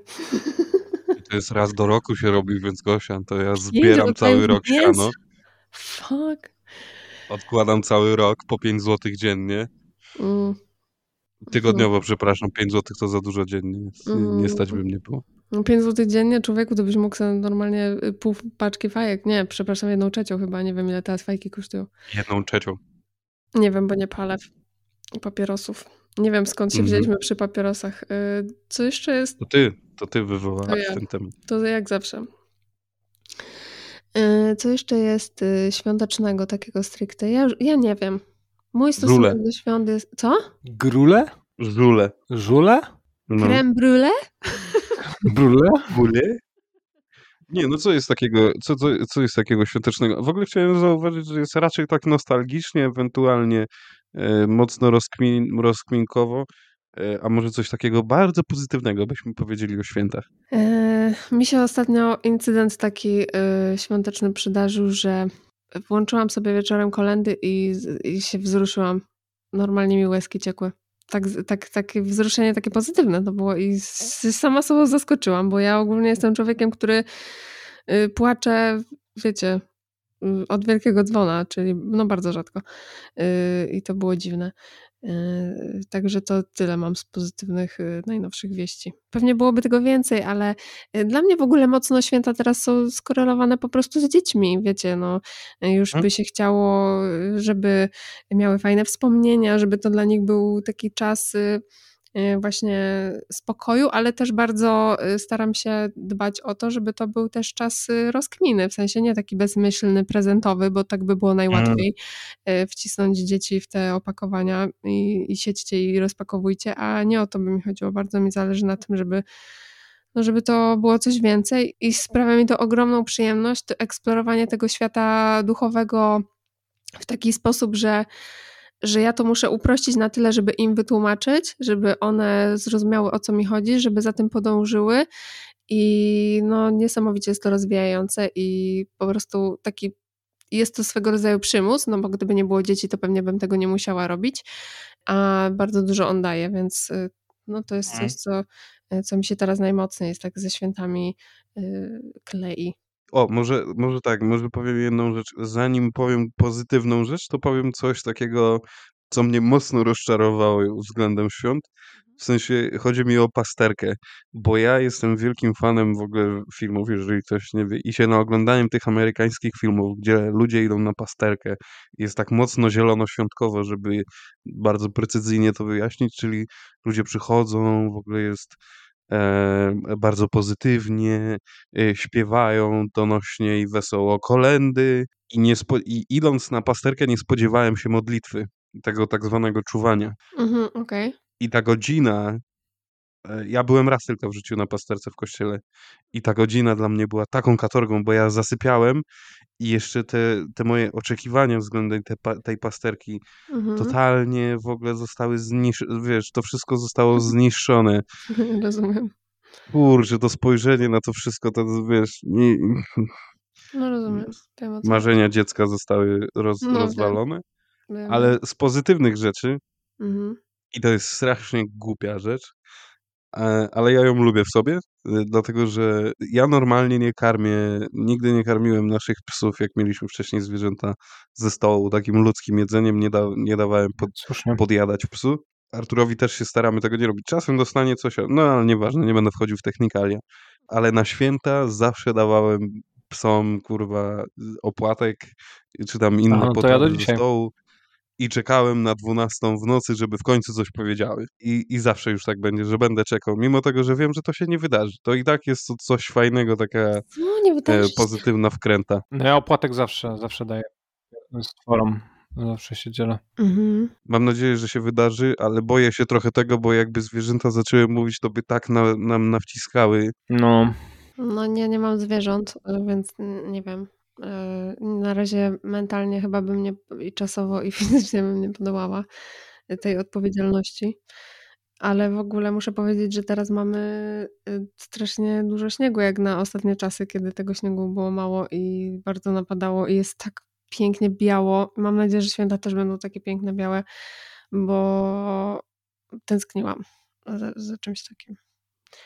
I to jest raz do roku się robi, więc Gosia, to ja zbieram rodzajów cały rok mięsa? siano, Fuck. odkładam cały rok po 5 zł dziennie. Mm. Tygodniowo, przepraszam, 5 zł to za dużo dziennie, nie- nie stać by Mm. mnie było. No 5 zł dziennie, człowieku, to byś mógł sobie normalnie y, pół paczki fajek. Nie, przepraszam, jedną trzecią chyba. Nie wiem, ile teraz fajki kosztują. Jedną trzecią. Nie wiem, bo nie palę papierosów. Nie wiem, skąd się Mhm. wzięliśmy przy papierosach. Y, Co jeszcze jest? To ty, to ty To wywołałeś ja. ten temat. To jak zawsze. Y, Co jeszcze jest świątecznego, takiego stricte? Ja, ja nie wiem. Mój stosunek Żule. do świąt jest... Co? Grule? Żule. Żule? No. Creme brulee? Brule? Żule? Nie, no co jest takiego, co, co, co jest takiego świątecznego? W ogóle chciałem zauważyć, że jest raczej tak nostalgicznie, ewentualnie e, mocno rozkmin, rozkminkowo, e, a może coś takiego bardzo pozytywnego byśmy powiedzieli o świętach. E, Mi się ostatnio incydent taki e, świąteczny przydarzył, że włączyłam sobie wieczorem kolendy i, i się wzruszyłam. Normalnie mi łezki ciekły. Tak, tak, takie wzruszenie takie pozytywne to było i sama sobą zaskoczyłam, bo ja ogólnie jestem człowiekiem, który y, płacze, wiecie, y, od wielkiego dzwona, czyli no bardzo rzadko. Y, I to było dziwne. Yy, także to tyle mam z pozytywnych yy, najnowszych wieści. Pewnie byłoby tego więcej, ale yy, dla mnie w ogóle mocno święta teraz są skorelowane po prostu z dziećmi, wiecie, no już Mhm. by się chciało, żeby miały fajne wspomnienia, żeby to dla nich był taki czas właśnie spokoju, ale też bardzo y, staram się dbać o to, żeby to był też czas y, rozkminy, w sensie nie taki bezmyślny, prezentowy, bo tak by było najłatwiej y, wcisnąć dzieci w te opakowania i, i siedźcie i rozpakowujcie, a nie o to by mi chodziło. Bardzo mi zależy na tym, żeby no żeby to było coś więcej i sprawia mi to ogromną przyjemność, to eksplorowanie tego świata duchowego w taki sposób, że, że ja to muszę uprościć na tyle, żeby im wytłumaczyć, żeby one zrozumiały o co mi chodzi, żeby za tym podążyły i no niesamowicie jest to rozwijające i po prostu taki jest to swego rodzaju przymus, no bo gdyby nie było dzieci, to pewnie bym tego nie musiała robić, a bardzo dużo on daje, więc y, no to jest Mhm. coś, co, y, co mi się teraz najmocniej jest tak ze świętami y, klei. O, może, może tak, może powiem jedną rzecz. Zanim powiem pozytywną rzecz, to powiem coś takiego, co mnie mocno rozczarowało względem świąt. W sensie chodzi mi o pasterkę, bo ja jestem wielkim fanem w ogóle filmów, jeżeli ktoś nie wie, i się naoglądaniem tych amerykańskich filmów, gdzie ludzie idą na pasterkę. Jest tak mocno zielono-świątkowo, żeby bardzo precyzyjnie to wyjaśnić, czyli ludzie przychodzą, w ogóle jest bardzo pozytywnie, e, śpiewają donośnie i wesoło kolendy i, nie spo, i idąc na pasterkę nie spodziewałem się modlitwy, tego tak zwanego czuwania. Mhm, okej. I ta godzina, e, ja byłem raz tylko w życiu na pasterce w kościele i ta godzina dla mnie była taką katorgą, bo ja zasypiałem i jeszcze te, te moje oczekiwania względem te, tej pasterki Mhm. totalnie w ogóle zostały zniszczone, wiesz, to wszystko zostało zniszczone. Rozumiem. Kurczę, to spojrzenie na to wszystko, to wiesz, nie, No rozumiem. Wiem, marzenia dziecka zostały roz, No, wiem. rozwalone, Wiem. ale z pozytywnych rzeczy, Mhm. i to jest strasznie głupia rzecz, ale ja ją lubię w sobie, e, dlatego że ja normalnie nie karmię, nigdy nie karmiłem naszych psów, jak mieliśmy wcześniej zwierzęta ze stołu, takim ludzkim jedzeniem, nie, da, nie dawałem pod, podjadać psu. Arturowi też się staramy tego nie robić. Czasem dostanie coś, no ale nieważne, nie będę wchodził w technikalia. Ale na święta zawsze dawałem psom, kurwa, opłatek, czy tam inne no to ja potrawy do dzisiaj. stołu i czekałem na 12 w nocy, żeby w końcu coś powiedziały. I, I zawsze już tak będzie, że będę czekał, mimo tego, że wiem, że to się nie wydarzy. To i tak jest to coś fajnego, taka No nie e, pozytywna wkręta. No ja opłatek zawsze, zawsze daję stworom. Zawsze się dzielę. Mhm. Mam nadzieję, że się wydarzy, ale boję się trochę tego, bo jakby zwierzęta zaczęły mówić, to by tak na, nam nawciskały. No, No nie, nie mam zwierząt, więc nie wiem. E, Na razie mentalnie chyba bym nie, i czasowo, i fizycznie bym nie podołała tej odpowiedzialności. Ale w ogóle muszę powiedzieć, że teraz mamy y, strasznie dużo śniegu, jak na ostatnie czasy, kiedy tego śniegu było mało i bardzo napadało i jest tak pięknie biało. Mam nadzieję, że święta też będą takie piękne, białe, bo tęskniłam za, za czymś takim.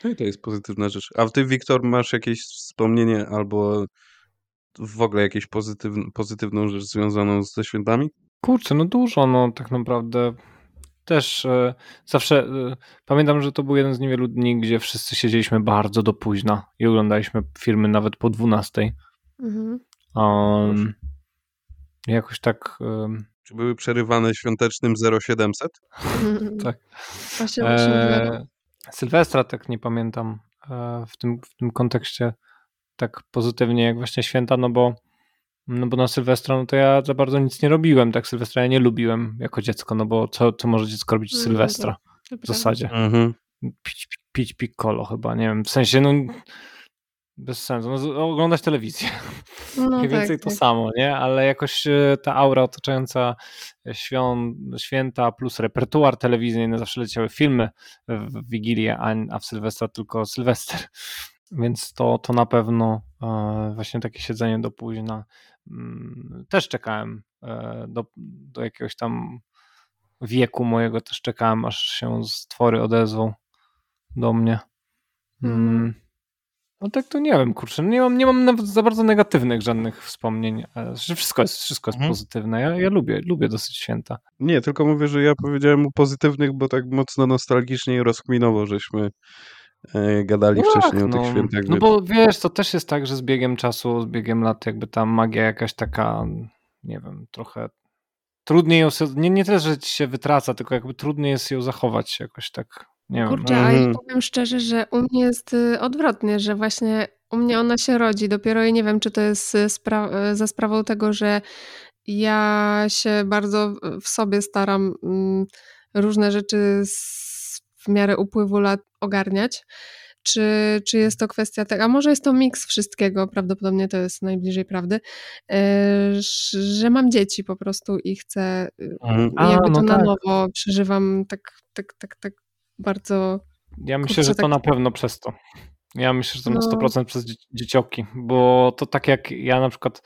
No i to jest pozytywna rzecz. A ty, Wiktor, masz jakieś wspomnienie albo w ogóle jakąś pozytywn pozytywną rzecz związaną ze świętami? kurczę, no dużo, no tak naprawdę. Też e, zawsze e, pamiętam, że to był jeden z niewielu dni, gdzie wszyscy siedzieliśmy bardzo do późna i oglądaliśmy filmy nawet po 12. Mhm. Um, jakoś tak. Um, Czy były przerywane świątecznym 0700? tak. Właśnie, właśnie E, Sylwestra tak nie pamiętam e, w tym, w tym kontekście tak pozytywnie jak właśnie święta, no bo no bo na Sylwestra no to ja za bardzo nic nie robiłem, tak Sylwestra ja nie lubiłem jako dziecko, no bo co, co może dziecko robić w Mm, Sylwestra to- to w zasadzie? Mhm. Pić, pić piccolo chyba, nie wiem, w sensie no bez sensu, no, oglądać telewizję. No Mniej tak, więcej to tak. samo, nie? Ale jakoś e, ta aura otaczająca świąt, święta plus repertuar telewizyjny, zawsze leciały filmy w Wigilię, a, a w Sylwestra tylko Sylwester. Więc to, to na pewno e, właśnie takie siedzenie do późna. Mm, Też czekałem e, do, do jakiegoś tam wieku mojego, też czekałem, aż się stwory odezwą do mnie. Mm. No tak to nie wiem, kurczę, nie mam, nie mam nawet za bardzo negatywnych żadnych wspomnień. E, Wszystko jest, wszystko jest Mhm. pozytywne. Ja, ja lubię, lubię dosyć święta. Nie, tylko mówię, że ja powiedziałem o pozytywnych, bo tak mocno nostalgicznie i rozkminowo żeśmy e, gadali wcześniej o tych no, świętach. no bo wiesz, to też jest tak, że z biegiem czasu, z biegiem lat jakby ta magia jakaś taka, nie wiem, trochę trudniej ją, sobie- nie, nie tyle, że ci się wytraca, tylko jakby trudniej jest ją zachować jakoś tak, nie wiem. Kurczę, no. a ja powiem szczerze, że u mnie jest y, odwrotnie, że właśnie u mnie ona się rodzi dopiero i nie wiem, czy to jest y, spra- y, za sprawą tego, że ja się bardzo w- w sobie staram mm, różne rzeczy z, w miarę upływu lat ogarniać. Czy, czy jest to kwestia tego, a może jest to miks wszystkiego, prawdopodobnie to jest najbliżej prawdy, e, że mam dzieci po prostu i chcę, Mhm. i A, jakby no to na tak. nowo przeżywam tak, tak, tak, tak bardzo Ja myślę, kurczę, że to tak- na pewno przez to. Ja myślę, że to na No. 100% przez dzie- dzieciaki, bo to tak jak ja na przykład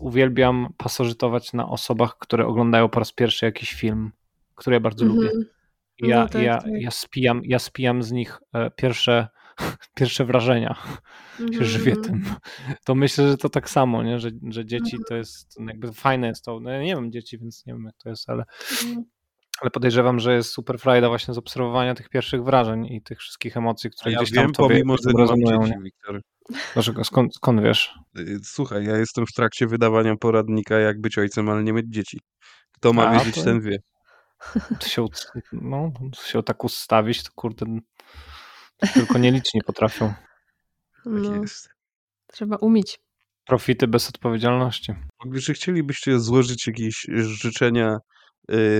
uwielbiam pasożytować na osobach, które oglądają po raz pierwszy jakiś film, który ja bardzo Mhm. lubię. No Ja, tak, ja, tak. ja, spijam, ja spijam z nich e, pierwsze, pierwsze wrażenia. Się żywię Mhm. tym. To myślę, że to tak samo, nie? Że, że dzieci to jest jakby fajne jest to. No ja nie mam dzieci, więc nie wiem jak to jest, ale, Mhm. ale podejrzewam, że jest super frajda właśnie z obserwowania tych pierwszych wrażeń i tych wszystkich emocji, które ja gdzieś tam wiem, tobie pomimo, że nie mam rezonują. dzieci? Wiktor. Dlaczego? Skąd, skąd wiesz? Y, Słuchaj, ja jestem w trakcie wydawania poradnika, jak być ojcem, ale nie mieć dzieci. Kto ma A, wiedzieć, to- ten wie. To się, no, się tak ustawić, to kurde, tylko nieliczni potrafią. No, jest. trzeba umieć. Profity bez odpowiedzialności. Czy chcielibyście złożyć jakieś życzenia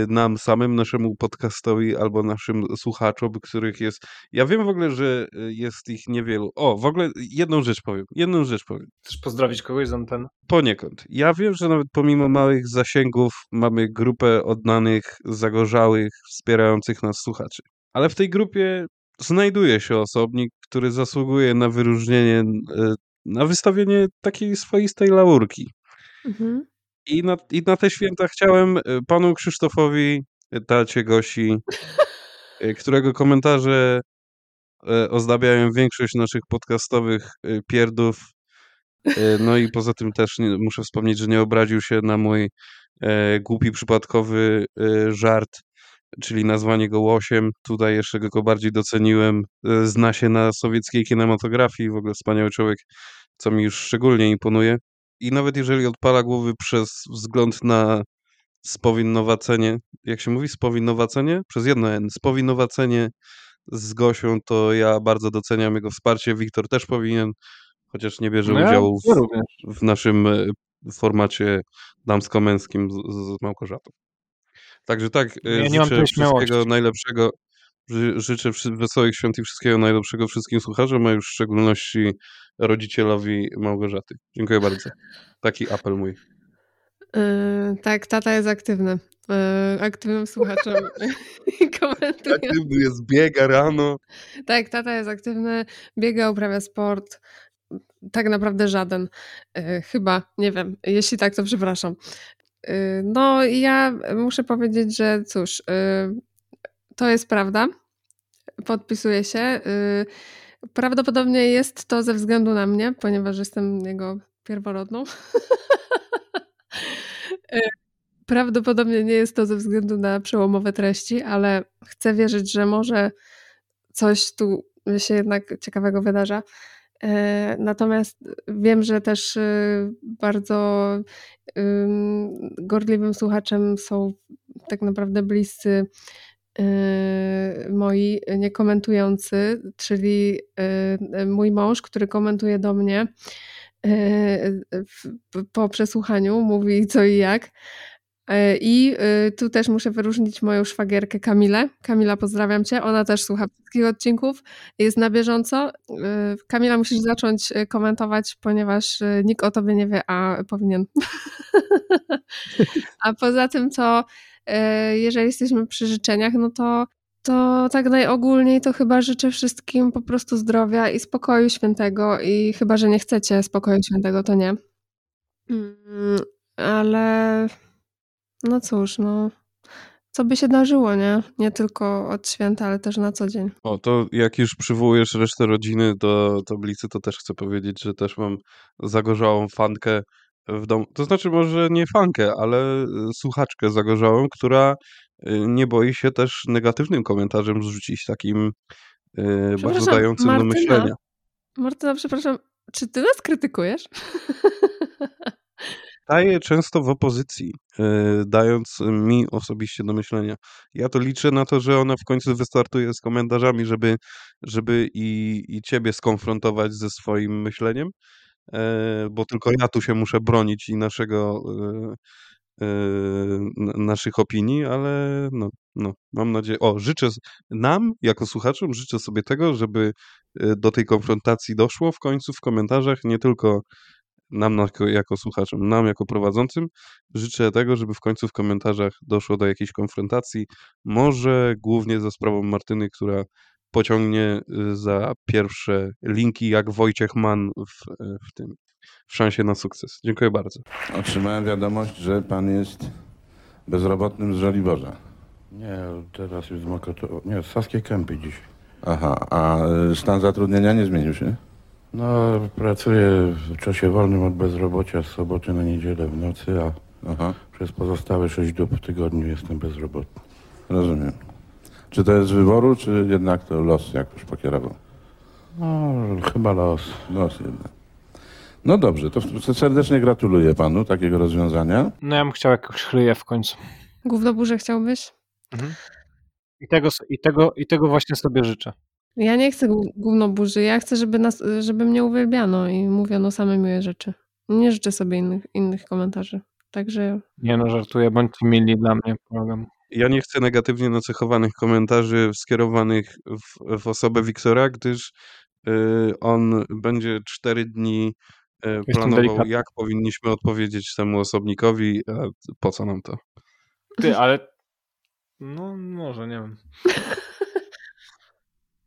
nam samym, naszemu podcastowi albo naszym słuchaczom, których jest... Ja wiem w ogóle, że y, jest ich niewielu. O, w ogóle jedną rzecz powiem. Jedną rzecz powiem. Chcesz pozdrowić kogoś z anteny? Poniekąd. Ja wiem, że nawet pomimo małych zasięgów mamy grupę oddanych, zagorzałych, wspierających nas słuchaczy. Ale w tej grupie znajduje się osobnik, który zasługuje na wyróżnienie, y, na wystawienie takiej swoistej laurki. Mhm. I na, I na te święta chciałem y, panu Krzysztofowi, tacie Gosi, y, którego komentarze y, ozdabiają większość naszych podcastowych pierdów. No i poza tym też nie, muszę wspomnieć, że nie obraził się na mój e, głupi, przypadkowy e, żart, czyli nazwanie go łosiem. Tutaj jeszcze go bardziej doceniłem. E, Zna się na sowieckiej kinematografii, w ogóle wspaniały człowiek, co mi już szczególnie imponuje. I nawet jeżeli odpala głowy przez wzgląd na spowinnowacenie, jak się mówi, spowinnowacenie? Przez jedno N, spowinnowacenie z Gosią, to ja bardzo doceniam jego wsparcie. Wiktor też powinien, chociaż nie bierze No udziału w, w naszym e, formacie damsko-męskim z, z Małgorzatą. Także tak, e, Ja nie mam życzę wszystkiego najlepszego. Ży- Życzę wesołych świąt i wszystkiego najlepszego wszystkim słuchaczom, a już w szczególności rodzicielowi Małgorzaty. Dziękuję bardzo. Taki apel mój. Yy, tak, tata jest aktywny. Yy, aktywnym słuchaczem komentuje. Aktywny jest, biega rano. Tak, tata jest aktywny, biega, uprawia sport. Tak naprawdę żaden. Yy, chyba, nie wiem. Jeśli tak, to przepraszam. No, ja muszę powiedzieć, że cóż, to jest prawda. Podpisuję się. Yy, prawdopodobnie jest to ze względu na mnie, ponieważ jestem jego pierworodną. Yy, Prawdopodobnie nie jest to ze względu na przełomowe treści, ale chcę wierzyć, że może coś tu się jednak ciekawego wydarza. E, Natomiast wiem, że też y, bardzo ym, gorliwym słuchaczem są tak naprawdę bliscy y, moi niekomentujący, czyli y, mój mąż, który komentuje do mnie y, po przesłuchaniu, mówi co i jak. I y, tu też muszę wyróżnić moją szwagierkę Kamilę. Kamila, pozdrawiam cię. Ona też słucha wszystkich odcinków, jest na bieżąco. Y, Kamila, musisz zacząć y, komentować, ponieważ y, nikt o tobie nie wie, a powinien. a poza tym, to y, jeżeli jesteśmy przy życzeniach, no to, to tak najogólniej to chyba życzę wszystkim po prostu zdrowia i spokoju świętego. I chyba, że nie chcecie spokoju świętego, to nie. Mm, Ale no cóż, no. co by się darzyło, nie? Nie tylko od święta, ale też na co dzień. O, to jak już przywołujesz resztę rodziny do tablicy, to też chcę powiedzieć, że też mam zagorzałą fankę w domu. To znaczy może nie fankę, ale y, słuchaczkę zagorzałą, która y, nie boi się też negatywnym komentarzem zrzucić takim y, bardzo dającym do Martyna. myślenia. Martyna, przepraszam, czy ty nas krytykujesz? Staję często w opozycji, dając mi osobiście do myślenia. Ja to liczę na to, że ona w końcu wystartuje z komentarzami, żeby, żeby i, i ciebie skonfrontować ze swoim myśleniem, e, bo tylko ja tu się muszę bronić i naszego, y, n- naszych opinii, ale no, no, mam nadzieję. O, życzę nam, jako słuchaczom, życzę sobie tego, żeby do tej konfrontacji doszło w końcu w komentarzach, nie tylko nam jako, jako słuchaczom, nam jako prowadzącym życzę tego, żeby w końcu w komentarzach doszło do jakiejś konfrontacji, może głównie za sprawą Martyny, która pociągnie y, za pierwsze linki jak Wojciech Mann w, y, w tym w szansie na sukces. Dziękuję bardzo. Otrzymałem wiadomość, że pan jest bezrobotnym z Żoliborza. Nie, teraz już z Mokoto... Nie, z Saskiej Kępy dziś. Aha, a y, stan zatrudnienia nie zmienił się? No, pracuję w czasie wolnym od bezrobocia z soboty na niedzielę w nocy, a Aha, przez pozostałe 6 dób w tygodniu jestem bezrobotny. rozumiem. Czy to jest z wyboru, czy jednak to los jakoś pokierował? No, chyba los. Los jednak. No dobrze, to serdecznie gratuluję panu takiego rozwiązania. No ja bym chciał jakąś chryję w końcu. Gównoburze chciałbyś? I tego, i, tego, I tego właśnie sobie życzę. Ja nie chcę gó- gównoburzy, ja chcę, żeby, nas, żeby mnie uwielbiano i mówiono same miłe rzeczy. Nie życzę sobie innych, innych komentarzy. Także Nie no, żartuję, bądźcie mili dla mnie, pomagam. Ja nie chcę negatywnie nacechowanych komentarzy skierowanych w, w osobę Wiktora, gdyż y, on będzie cztery dni y, planował, jak powinniśmy odpowiedzieć temu osobnikowi, a po co nam to? Ty, ale... No może, nie wiem.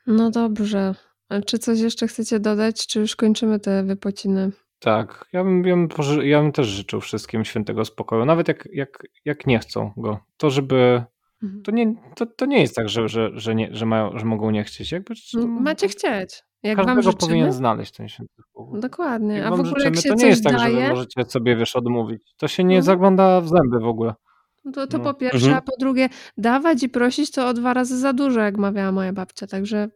no dobrze. A czy coś jeszcze chcecie dodać, czy już kończymy te wypociny? Tak, ja bym, ja, bym, ja bym też życzył wszystkim świętego spokoju, nawet jak, jak, jak nie chcą go. To żeby... Mhm. To nie, to, to nie jest tak, że, że, że, nie, że, mają, że mogą nie chcieć. Jakby, M- Macie chcieć. Jak wam życzymy, powinien znaleźć ten święty spokój. dokładnie. Jak A w ogóle jak życzymy, się to nie jest tak, że wy daje, możecie sobie, wiesz, odmówić. To się nie No. zagląda w zęby w ogóle. to, to No. po pierwsze, Mhm. a po drugie, dawać i prosić to o dwa razy za dużo, jak mawiała moja babcia, także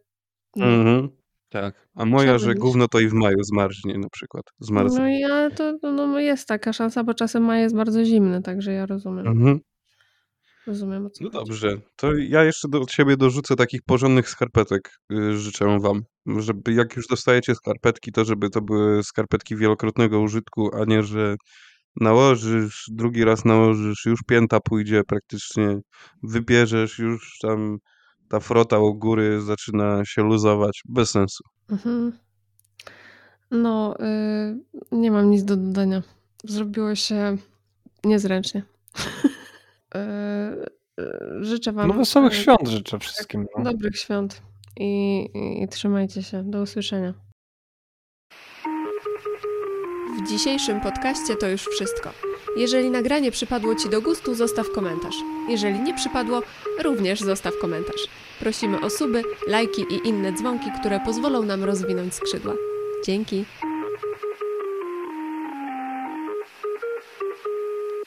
no. Mhm. Tak. A moja, że gówno to i w maju zmarznie na przykład. Zmarznie. No i ale to no, no jest taka szansa, bo czasem maj jest bardzo zimny, także ja rozumiem. Mhm. Rozumiem o co No chodzi. dobrze, to ja jeszcze do siebie dorzucę takich porządnych skarpetek. y, Życzę wam, żeby jak już dostajecie skarpetki, to żeby to były skarpetki wielokrotnego użytku, a nie, że nałożysz, drugi raz nałożysz, już pięta pójdzie praktycznie, wybierzesz, już tam ta frota u góry zaczyna się luzować. Bez sensu. Mhm. No, y, nie mam nic do dodania. Zrobiło się niezręcznie. Y, y, życzę wam No wesołych y, świąt życzę wszystkim. No. dobrych świąt i, i, i trzymajcie się. Do usłyszenia. W dzisiejszym podcaście to już wszystko. Jeżeli nagranie przypadło Ci do gustu, zostaw komentarz. Jeżeli nie przypadło, również zostaw komentarz. Prosimy o suby, lajki i inne dzwonki, które pozwolą nam rozwinąć skrzydła. Dzięki.